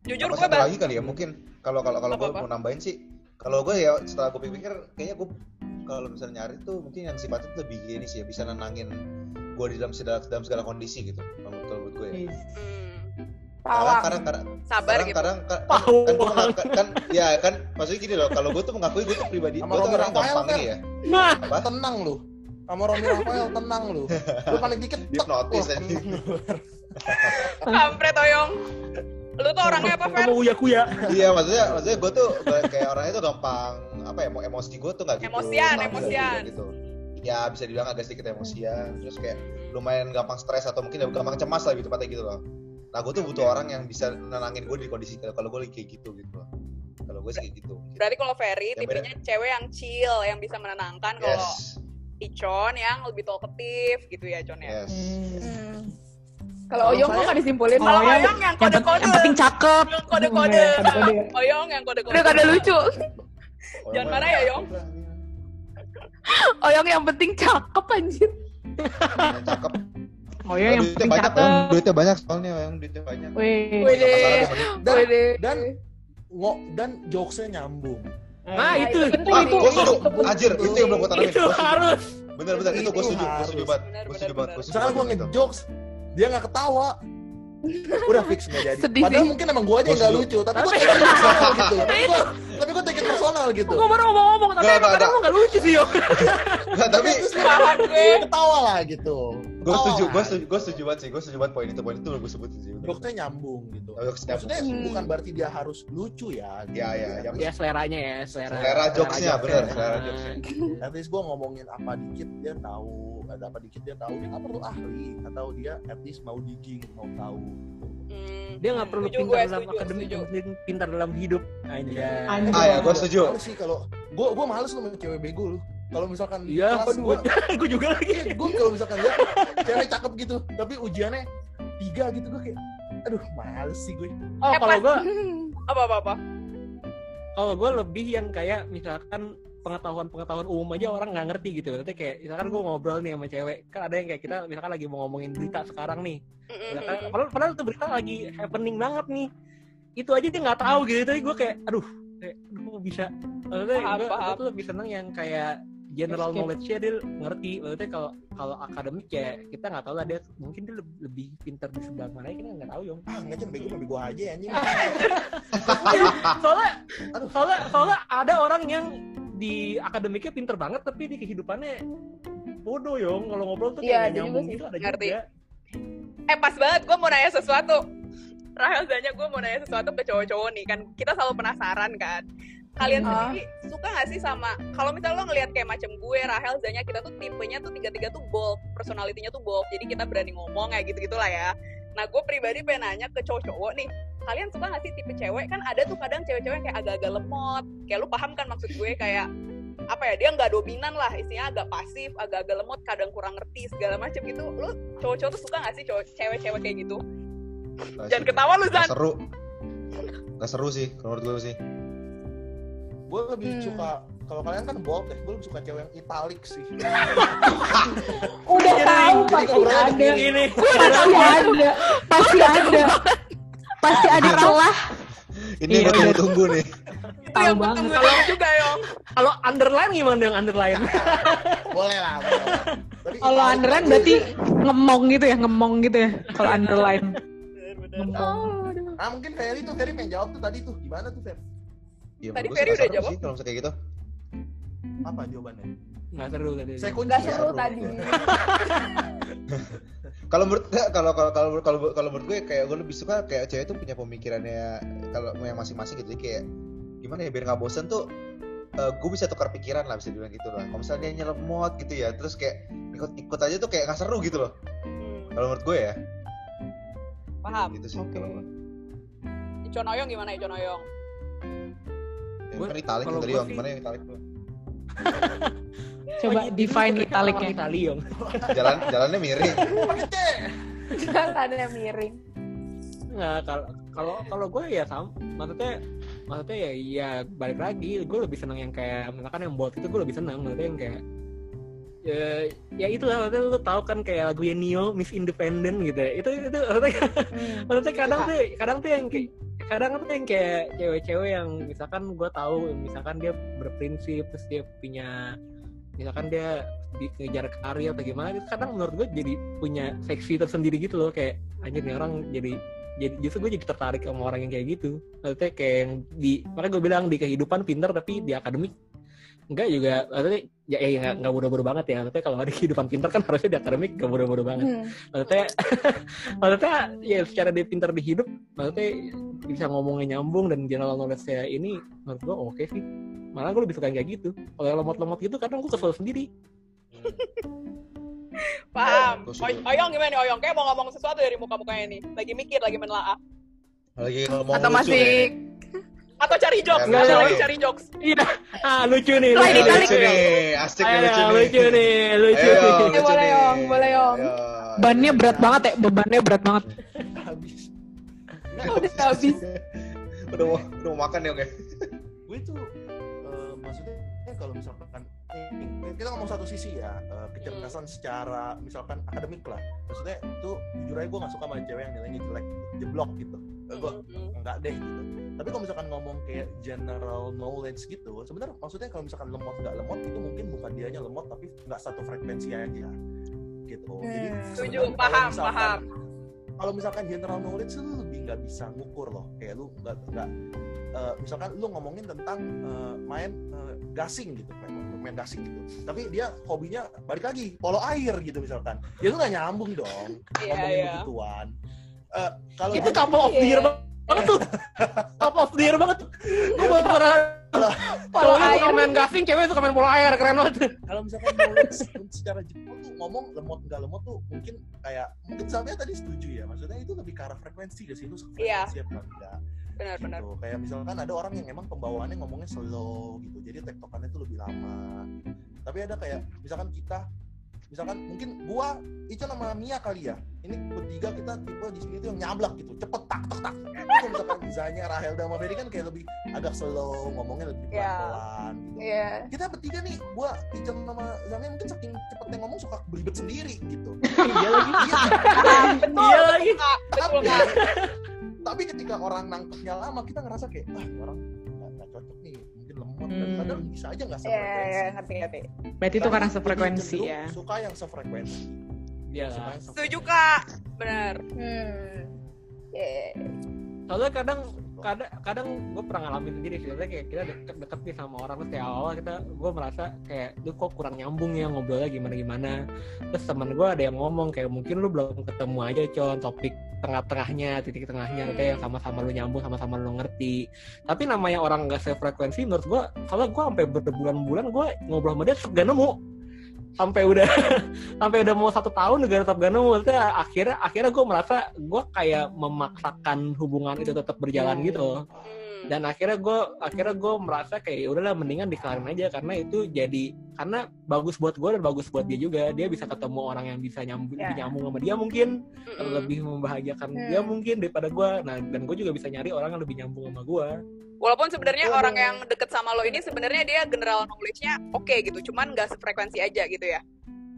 Jujur gue bang. lagi kali ya mungkin kalau kalau kalau gue mau nambahin sih kalau gue ya setelah gue pikir kayaknya gue kalau misalnya nyari tuh mungkin yang sifatnya tuh lebih gini sih ya bisa nenangin gue di dalam segala dalam segala kondisi gitu kalau menurut gue ya Yes. Hmm. pawang Sabar gitu. kadang kan, Pawang. kan, gua mengaku- kan ya kan maksudnya gini loh kalau gue tuh mengakui gue tuh pribadi gue tuh orang gampang ini ya nah apa Tenang lu. Sama Romi Rafael tenang lu. Lu paling dikit tek. Hipnotis Wah, aja. Kampret Oyong. Lu tuh orangnya apa, Fer? Kamu uya kuya. iya maksudnya maksudnya gue tuh gak- kayak orangnya tuh gampang apa ya emo- emosi gue tuh nggak gitu Emosian, Tapi emosian. gitu ya bisa dibilang agak sedikit emosian terus kayak lumayan gampang stres atau mungkin gampang cemas lah gitu tepatnya gitu loh nah gue tuh butuh orang yang bisa nenangin gue di kondisi kalau gue lagi kayak gitu gitu loh kalau gue sih kayak gitu Berarti kalau Ferry Yang tipenya cewek yang chill, yang bisa menenangkan. Kalau yes Icon yang lebih talkative gitu ya, Con ya. yes Hmm. Kalau Oyong kok nggak disimpulin? Kalau yang- Oyong yang kode-kode. yang penting cakep Yang kode-kode. Kode-kode ya. Oyong yang kode-kode. Udah kada lucu. Jangan marah ya, Yong. Oyong yang penting cakep anjir. Yang cakep oh ya yang penting banyak cakep yang duitnya banyak soalnya yang duitnya banyak Wih. Wede. Dan, Wede. dan ngo dan jokesnya nyambung. Nah, itu. penting Ah, itu. gue setuju. Anjir, itu yang belum gue tanamin. Itu harus. Bener bener itu gue Itu setuju. Gue setuju banget. Gue setuju banget. Gua Misalkan gue itu. ngejokes, dia nggak ketawa. Udah fix nggak jadi. Sedih Padahal sih. mungkin emang gue aja nggak Gua lucu, tapi gue take it personal gitu. Tapi gue tapi gue take it personal gitu. Gue baru ngomong-ngomong, tapi Nggak, emang nggak, kadang lu nggak lucu sih, Yo. Nggak, tapi ketawa lah gitu. gue setuju. Gue setuju. Gue setuju banget sih. Gue setuju banget poin itu. Poin itu gue sebutin sih. Jokesnya nyambung gitu. Oh. Maksudnya Hmm. bukan berarti dia harus lucu ya. Ya ya. Yang Ya seleranya ya, selera. selera jokesnya bener. Selera jokesnya. At least gue ngomongin apa dikit dia tahu, ada apa dikit dia tahu. Dia nggak perlu ahli atau dia at least mau digging, mau tahu. Hmm. Dia nggak perlu Setuju pintar gue, dalam setuju, akademik, pintar dalam hidup. Anjay. Anjay. Ah ya, gue setuju. Males sih kalau gue gue males lu sama cewek bego lu. Kalau misalkan Iya, kelas gue Gue juga lagi. gue kalau misalkan lihat cewek cakep gitu, tapi ujiannya tiga gitu gue kayak, aduh males sih gue. Oh, Eh, kalau gue Apa apa apa. kalau gue lebih yang kayak misalkan pengetahuan-pengetahuan umum aja orang nggak ngerti gitu. Nanti kayak misalkan gue ngobrol nih sama cewek, kan ada yang kayak kita misalkan lagi mau ngomongin berita sekarang nih. Misalkan, padahal, padahal tuh berita lagi happening banget nih. Itu aja dia nggak tahu gitu. Tapi gue kayak, aduh, kayak, aduh kok bisa. Maksudnya gue, paham. tuh lebih seneng yang kayak general Escape. knowledge-nya dia ngerti. Maksudnya kalau kalau akademik ya kita nggak tahu lah dia mungkin dia lebih, lebih pintar di sebelah mana kita nggak tahu yong. Ah nggak cuma bego mah bego aja anjing. soalnya Aduh. soalnya soalnya ada orang yang di akademiknya pinter banget tapi di kehidupannya bodoh yong kalau ngobrol tuh Iya, kayak nggak nyambung gitu ada Ngerti. juga Eh pas banget gue mau nanya sesuatu. Rahel Zanya gue mau nanya sesuatu ke cowok-cowok nih kan kita selalu penasaran kan. Kalian Ah. sendiri suka gak sih sama kalau misalnya lo ngelihat kayak macam gue Rahel Zanya kita tuh tipenya tuh tiga-tiga tuh bold, personalitinya tuh bold. Jadi kita berani ngomong kayak gitu-gitu lah ya. Nah gue pribadi pengen nanya ke cowok-cowok nih Kalian suka gak sih tipe cewek Kan ada tuh kadang cewek-cewek kayak agak-agak lemot Kayak lu paham kan maksud gue kayak apa ya dia nggak dominan lah isinya agak pasif agak-agak lemot kadang kurang ngerti segala macam gitu lu cowok-cowok tuh suka gak sih cowok cewek-cewek kayak gitu Nggak jangan ketawa lu Zan seru. Gak seru sih kalau menurut gue sih. Gue lebih Hmm. suka kalau kalian kan bold ya, gue lebih suka cewek yang italic sih. Udah tahu Jadi pasti ada. ini Pasti ada. Pasti ada. Pasti ada celah. Ini Iya, udah. tunggu-tunggu nih. itu Tahu yang banget. tunggu juga yong kalau underline gimana yang underline Boleh lah. Kalau underline berarti ngemong gitu ya, ngemong gitu ya. Kalau underline. Oh. Ah mungkin Ferry tuh Ferry pengen jawab tuh tadi tuh gimana tuh Fer? Ya, Tadi Ferry udah jawab. sih kalau misalnya kayak gitu. Apa jawabannya? nggak seru tadi Saya kunci Nggak seru tadi. Kalau menurut kalau kalau kalau kalau kalau menurut gue kayak gue lebih suka kayak cewek tuh punya pemikirannya kalau yang masing-masing gitu Jadi kayak gimana ya biar nggak bosen tuh eh, gue bisa tukar pikiran lah bisa dibilang gitu lah. Kalau misalnya dia nyelemot gitu ya, terus kayak ikut-ikut aja tuh kayak nggak seru gitu loh. Hmm, Kalau menurut gue ya, paham gitu sih. Oke. kalau gue. Icon Oyong gimana Icon Oyong Yang Gue- kan italik yang sih- gimana yang italik tuh? Coba define italic ya. Itali yong Jalan jalannya miring. Jalannya miring. nggak kalau kalau kalau gue ya sama maksudnya maksudnya ya ya balik lagi gue lebih seneng yang kayak misalkan yang bold itu gue lebih seneng maksudnya yang kayak ya, ya itu lah maksudnya lu tahu kan kayak lagu Neo Miss Independent gitu ya. itu itu maksudnya, Hmm. maksudnya kadang tuh kadang tuh yang kayak kadang tuh yang kayak cewek-cewek yang misalkan gue tahu misalkan dia berprinsip terus dia punya misalkan dia di ngejar karir atau gimana itu kadang menurut gue jadi punya seksi tersendiri gitu loh kayak anjir nih orang jadi jadi justru gue jadi tertarik sama orang yang kayak gitu. Maksudnya kayak yang di makanya gue bilang di kehidupan pinter tapi di akademik enggak juga maksudnya ya ya nggak nggak bodoh-bodoh banget ya maksudnya kalau ada kehidupan pinter kan harusnya di akademik gak bodoh-bodoh banget Hmm. maksudnya maksudnya ya secara dia pinter di hidup maksudnya bisa ngomongnya nyambung dan general knowledge saya ini menurut gue oke sih malah gue lebih suka yang kayak gitu kalau yang lemot-lemot gitu kadang gue kesel sendiri Paham. Gua Oy- suka. Oyong gimana nih Oyong? Kayak mau ngomong sesuatu dari muka-mukanya nih. Lagi mikir, lagi menelaah. lagi ngomong Atau lucu masih nih. Atau cari jokes, Enggak, atau enggak. lagi cari jokes. iya ah lucu nih lucu kali- lucu nih asik nih Ayo, lucu nih lucu nih lucu Ayo, nih lucu boleh, nih. Yong, boleh, Yong. Bannya berat banget ya, bebannya berat banget. habis Udah habis. udah mau udah mau makan ya oke gue tuh eh, maksudnya eh, kalau misalkan nih, kita ngomong satu sisi ya eh, kecerdasan secara misalkan akademik lah maksudnya itu jujur aja gue gak suka sama cewek yang nilainya jelek jeblok gitu gue enggak deh gitu. Tapi kalau misalkan ngomong kayak general knowledge gitu sebenarnya maksudnya kalau misalkan lemot nggak lemot itu mungkin bukan dianya lemot tapi nggak satu frekuensi aja gitu. Jadi Hmm. Setuju, sebenarnya kalau paham, misalkan- paham. kalau misalkan general knowledge lu lebih nggak bisa ngukur loh. Kayak lu nggak nggak eh, misalkan lu ngomongin tentang eh, main eh, gasing gitu main, main gasing gitu. Tapi dia hobinya balik lagi polo air gitu misalkan. Ya lu nggak nyambung dong Iya, ngomongin iya. begituan Eh, kalau itu couple of the year Iya. banget tuh couple of the year banget gue baru pernah Polo cowoknya suka main gasing cewek suka main bola air keren banget kalau misalkan knowledge secara jepang tuh ngomong lemot nggak lemot tuh mungkin kayak mungkin sampai tadi setuju ya maksudnya itu lebih ke arah frekuensi gak sih lu Iya. frekuensi apa enggak Benar-benar. gitu. kayak misalkan ada orang yang emang pembawaannya ngomongnya slow gitu jadi tektokannya tuh lebih lama tapi ada kayak misalkan kita misalkan mungkin gua itu nama Mia kali ya. Ini bertiga kita tipe di sini tuh yang nyablak gitu cepet tak tak tak. Kalau misalkan Zanya Rahel dan Maveri kan kayak lebih agak slow ngomongnya lebih Iya. pelan gitu. Iya. kita bertiga nih gua Ican sama Zanya mungkin saking cepetnya ngomong suka beribet sendiri gitu. Iya lagi. Iya. Iya lagi. Tapi, tapi ketika orang nangkepnya lama kita ngerasa kayak ah ini orang nggak nggak cocok nih lemot dan Hmm. padahal bisa aja nggak Iya, iya, sefrekuensi ngerti, ngerti. Berarti itu karena sefrekuensi ya. suka yang sefrekuensi Iya Setuju. Kak. Benar. Hmm. Iya. soalnya kadang kadang kadang gue pernah ngalamin sendiri sih. Kayak kita deket deket nih sama orang terus kayak awal kita gue merasa kayak lu kok kurang nyambung ya ngobrolnya gimana gimana terus teman gue ada yang ngomong kayak mungkin lu belum ketemu aja con topik tengah-tengahnya titik tengahnya. Kayak yang sama-sama lu nyambung sama-sama lu ngerti. Tapi namanya orang gak sefrekuensi menurut gue soalnya gue sampai berbulan-bulan gue ngobrol sama dia gak nemu sampai udah sampai udah mau satu tahun juga tetap gak nemu Maksudnya akhirnya akhirnya gue merasa gue kayak memaksakan hubungan itu tetap berjalan Iya, gitu Hmm. Dan akhirnya gue akhirnya gue merasa kayak "Ya udahlah mendingan dikelarin aja karena itu jadi karena bagus buat gue dan bagus buat dia juga dia bisa ketemu orang yang bisa nyambung Ya. nyambung sama dia mungkin Mm-mm. lebih membahagiakan Hmm. dia mungkin daripada gue nah dan gue juga bisa nyari orang yang lebih nyambung sama gue Walaupun sebenarnya Betul. orang yang deket sama lo ini sebenarnya dia general knowledge-nya oke gitu, cuman nggak sefrekuensi aja gitu ya.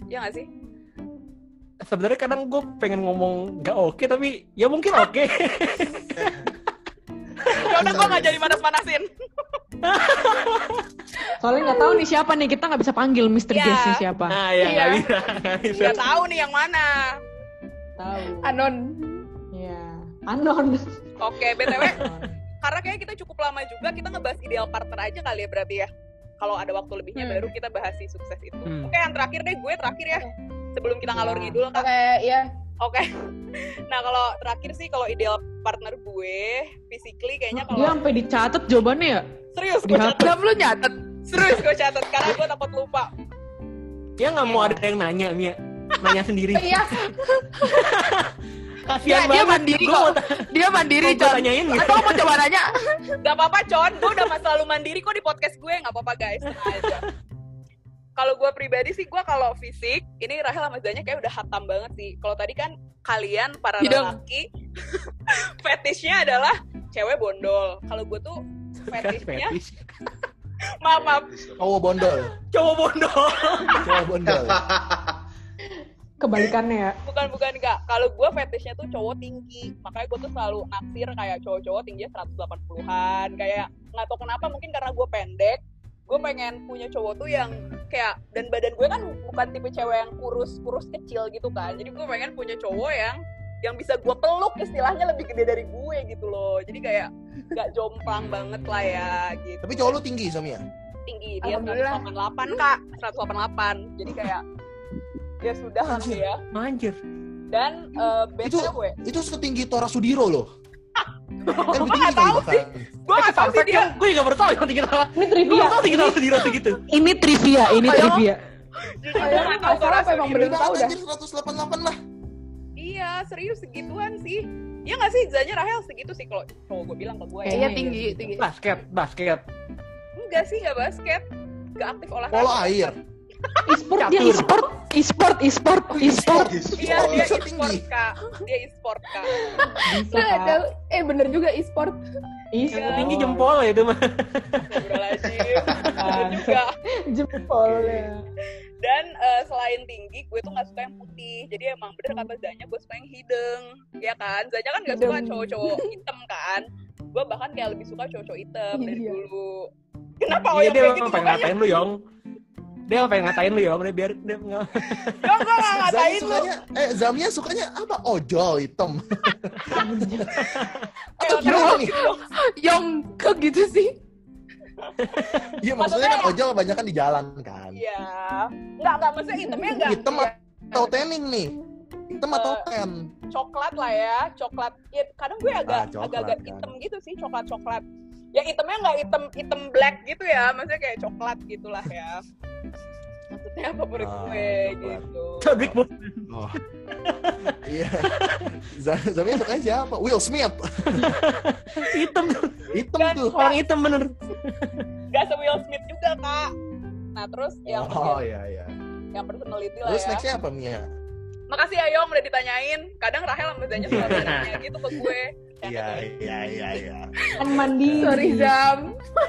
Iya nggak sih? sebenarnya kadang gue pengen ngomong gak oke tapi ya mungkin oke Ya udah gue nggak jadi manas-manasin. Soalnya nggak tahu nih siapa nih, kita nggak bisa panggil Mr. Iya. Guest nih siapa. nah ya Iya. nggak bisa nggak bisa tahu nih yang mana. Tahu. Anon. Iya. Anon. Oke, btw karena kayak kita cukup lama juga kita ngebahas ideal partner aja kali ya berarti ya. Kalau ada waktu lebihnya Hmm. baru kita bahas si sukses itu. Hmm. Oke, yang terakhir deh gue terakhir ya. Sebelum kita ngalor Ya. ngidul Oke, kak. ya. Oke. Nah kalau terakhir sih kalau ideal partner gue physically kayaknya Dia kalau sampai dicatat jawabannya ya. serius gue catat Belum lu nyatet. serius gue catat karena gue takut lupa. dia nggak mau ada yang nanya Mia nanya sendiri Iya, kasihan dia banget mandiri Gua kok. dia mandiri, Con. tanyain gitu Atau mau coba nanya? Gak apa-apa Con, gue udah masa lalu mandiri kok di podcast gue Gak apa-apa guys, tenang aja Kalau gue pribadi sih, gue kalau fisik Ini Rahel sama Zanya kayak udah hatam banget sih. Kalau tadi kan kalian para lelaki Fetishnya adalah cewek bondol. Kalau gue tuh fetishnya Fetish. Maaf, maaf. Cowok bondol. Cowok bodoh cowok bondol. Kebalikannya ya. bukan bukan kak kalau gue fetishnya tuh cowok tinggi. Makanya gue tuh selalu naksir kayak cowok-cowok tingginya 180-an kayak nggak tahu kenapa mungkin karena gue pendek gue pengen punya cowok tuh yang kayak dan badan gue kan bukan tipe cewek yang kurus kurus kecil gitu kan. Jadi gue pengen punya cowok yang yang bisa gue peluk istilahnya lebih gede dari gue gitu loh. Jadi kayak nggak jomplang banget lah ya gitu. Tapi cowok lu tinggi Samia? Tinggi dia Alhamdulillah. 188 kak 188 jadi kayak ya sudah lah ya. Anjir. Dan eh, Itu- itu setinggi Tora Sudiro loh Kan nggak tinggi tahu kali bahkan. gue gak tau sih dia gue juga baru tahu yang tinggi tahu Ini gue trivia. baru tahu tinggi tahu di roti gitu Ini trivia, ini trivia. jujur gue gak tau nggak salah apa emang serius. bener tahu dah. Anjir 188 lah. iya serius segituan sih Iya gak sih Zanya Rahel segitu sih kalau cowok gue bilang ke gue ya. Iya tinggi, tinggi. basket basket Enggak sih gak basket Gak aktif olahraga Polo air. E-sport dia e-sport, e-sport, e-sport, e-sport. Iya dia Bisa e-sport tinggi. kak. Dia e-sport kak. Bisa Kak. eh bener juga e-sport. E-sport. tinggi jempol ya itu mah. Juga. Jempolnya. Dan eh, selain tinggi gue tuh gak suka yang putih. Jadi emang bener kata Zanya gue suka yang hidung Ya kan? Zanya kan gak suka cowok-cowok hitam kan? Gue bahkan kayak lebih suka cowok-cowok hitam dari Iya. dulu. Kenapa? Iya Oyong dia kayak gitu pengen ngatain lu yong dia pengen ngatain lu yong dia biar dia nggak Gak, gue gak Zami ngatain lu sukanya, eh Zamia sukanya apa? Ojol hitam. Atau Kayak gimana nih? Yang ke gitu sih. Iya maksudnya kan ojol banyak kan di jalan kan. Iya Enggak, enggak Maksudnya hitamnya enggak Hitam atau tanning nih? Hitam atau Eh, tan? coklat lah ya coklat ya, kadang gue agak Ah, coklat, agak-agak kan. hitam gitu sih coklat coklat ya hitamnya nggak hitam hitam black gitu ya maksudnya kayak coklat gitulah ya maksudnya favorit Ah, gue coklat. gitu Big Oh. Iya. Z- Zamia sukanya siapa? Will Smith. hitam tuh Hitam Dan- tuh. orang hitam bener nggak se Will Smith juga kak nah terus yang Oh iya iya. yang personality lah Terus ya nextnya apa Mia? makasih ya Yong udah ditanyain kadang Rahel sama Zanya suka nanya gitu ke gue Iya iya iya iya. Kan mandiri. Sorry Zam.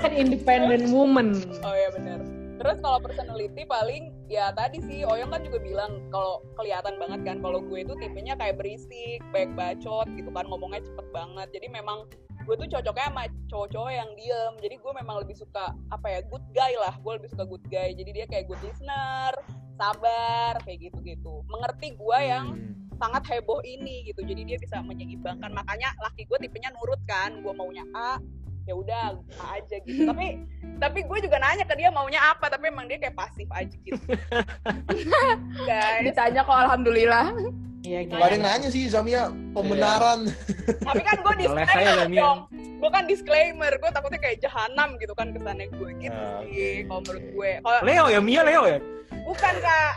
Kan independent woman. Oh ya benar. Terus kalau personality paling ya tadi sih Oyong kan juga bilang kalau kelihatan banget kan kalau gue itu tipenya kayak berisik, baik bacot gitu kan ngomongnya cepet banget. Jadi memang gue tuh cocoknya sama cowok-cowok yang diem. Jadi gue memang lebih suka apa ya good guy lah. Gue lebih suka good guy. Jadi dia kayak good listener, sabar kayak gitu-gitu. Mengerti gue yang Hmm. sangat heboh ini gitu. Jadi dia bisa menyeimbangkan. Makanya laki gue tipenya nurut kan. Gue maunya A, ya udah A aja gitu. tapi tapi gue juga nanya ke dia maunya apa. Tapi emang dia kayak pasif aja gitu. Guys. Ditanya kok alhamdulillah. Iya, Gak ada yang nanya sih Zamia pembenaran. Tapi kan gue disclaimer dong. Gue kan disclaimer. Gue takutnya kayak jahanam gitu kan kesannya gue gitu Ah, sih. Kalau menurut gue. Kalau Leo ya Mia Leo ya bukan kak.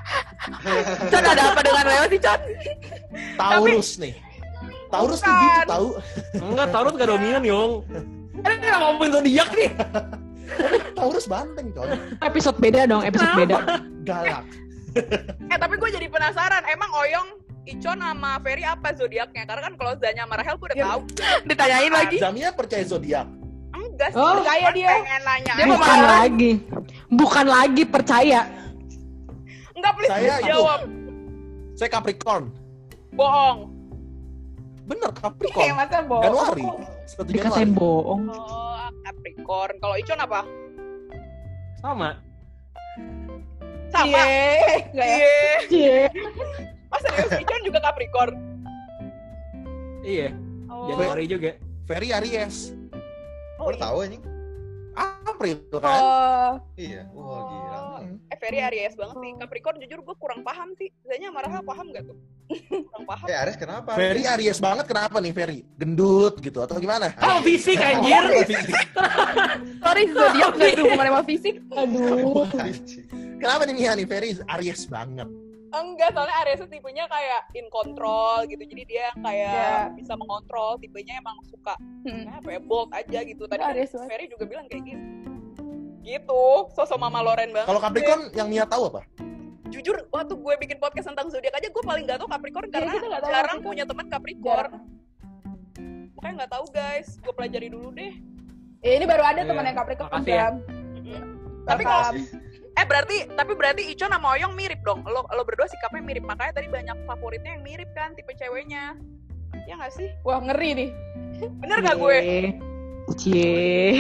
Con ada apa dengan Leo sih Con? Taurus nih. Taurus tuh Bukan. gitu tahu. enggak Taurus gak dominan yong kan kita ngomongin zodiak nih Taurus banteng coy. Episode beda dong, episode beda. Galak. Eh tapi gue jadi penasaran. Emang Oyong Icon sama Ferry apa zodiaknya? Karena kan kalau Zanya sama Rahel gue udah Ya. tahu. Ditanyain lagi. Zamia percaya zodiak. Enggak sih. Oh. percaya Percaya dia. dia. Pengen nanya. Dia mau Bukan marah. lagi. Bukan lagi percaya. Enggak please Saya itu. jawab. Saya Capricorn. Bohong. Bener Kayak Capricorn. masa bohong. Januari. Dikatain bohong. Oh, Capricorn. Kalau Icon apa? sama Sama. Iya. Enggak ya? Iya. Cie. Oh serius Icon juga Capricorn. iya Oh. Januari juga Ferry Aries. Oh, Baru tahu anjing. April kan? Oh, Iya. Wah gila. Eh Ferry Aries banget sih. Capricorn jujur gue kurang paham sih. Zanya sama Rahel paham gak tuh? kurang paham. Eh Ares kenapa? Ferry Aries banget kenapa nih Ferry? Gendut gitu atau gimana? oh fisik anjir sorry zodiak nggak ada hubungannya sama fisik. Aduh. Kenapa nih Mia nih Ferry Aries banget? Enggak, soalnya Aries tuh tipenya kayak in control gitu. Jadi dia yang kayak Ya. bisa mengontrol. Tipenya emang suka Hmm. apa ya, bold aja gitu. Tadi Aries. Ferry juga bilang kayak gitu. Gitu, sosok Mama Loren banget. Kalau Capricorn yang Mia tahu apa? jujur waktu gue bikin podcast tentang zodiak aja gue paling gak tau Capricorn karena kita nggak tahu jarang Capricorn. punya teman Capricorn. Jarang. Makanya nggak tahu guys, gue pelajari dulu deh. Ya, ini baru ada Iya. teman yang Capricorn. Makasih ya. Jam. Tapi kalau. Eh berarti tapi berarti Ico sama Oyong mirip dong. Lo lo berdua sikapnya mirip. Makanya tadi banyak favoritnya yang mirip kan tipe ceweknya. Ya nggak sih? Wah ngeri nih. Bener gak gue? Cie.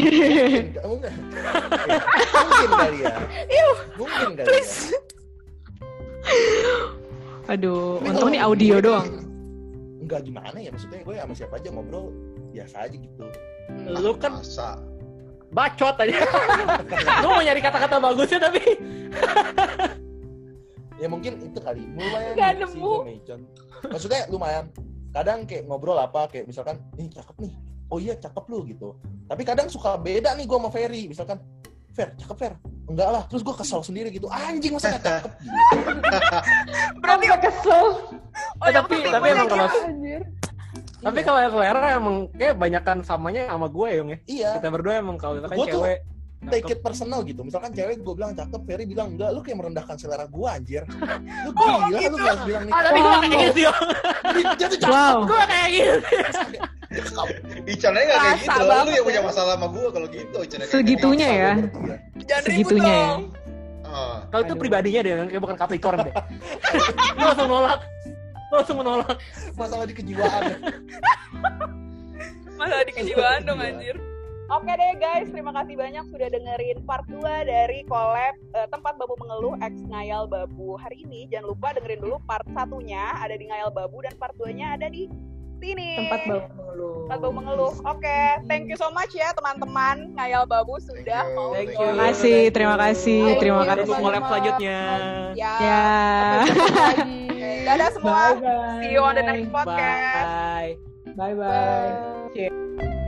Kamu enggak? Mungkin kali ya. Mungkin kali ya. Aduh, untung nih audio gue doang. Enggak gimana ya maksudnya gue sama siapa aja ngobrol biasa aja gitu. lu kan Masa. Bacot aja lu mau nyari kata-kata bagusnya tapi Ya mungkin itu kali lumayan sih nemu. gue. Maksudnya lumayan. Kadang kayak ngobrol apa kayak misalkan, "Ih, cakep nih." oh iya cakep lu gitu tapi kadang suka beda nih gue sama Ferry misalkan Fer cakep Fer enggak lah terus gue kesel sendiri gitu anjing masa gak cakep gitu. Berarti kesel oh, tapi- penting tapi emang kalau- ya. Tapi kalau selera emang kayak banyakan samanya sama gue ya, Yong ya. iya Kita berdua emang kalau misalkan Gua tuh cewek take it personal gitu misalkan cewek gue bilang cakep Ferry bilang enggak lu kayak merendahkan selera gue anjir lu Oh, gila gitu. lu gak bilang nih Ah, tapi gue kayak gitu, Yong. dia tuh cakep Wow. Gue kayak gitu. Ican aja nggak kayak gitu. Lu yang punya ya. masalah sama gue kalau gitu. Segitunya ya. ya. Jangan ribut Segitunya ya. gitu. Ah. Kalau itu pribadinya deh, kayak bukan Capricorn deh. Lu langsung nolak. Langsung menolak. masalah di kejiwaan. Masalah di kejiwaan dong anjir. Oke deh guys, terima kasih banyak sudah dengerin part 2 dari collab eh, Tempat Babu Mengeluh X Ngayal Babu hari ini. Jangan lupa dengerin dulu part satunya ada di Ngayal Babu dan part 2-nya ada di sini. Tempat bau mengeluh. Tempat Babu Mengeluh. Oke, thank you so much ya teman-teman. Ngayal Babu sudah you, mau thank you. Terima kasih, terima kasih, Thank terima you, Tunggu kasih. collab selanjutnya. Ya. Ya. Lagi Dadah semua. Bye bye. See you on the next podcast. Bye. Bye Bye. bye.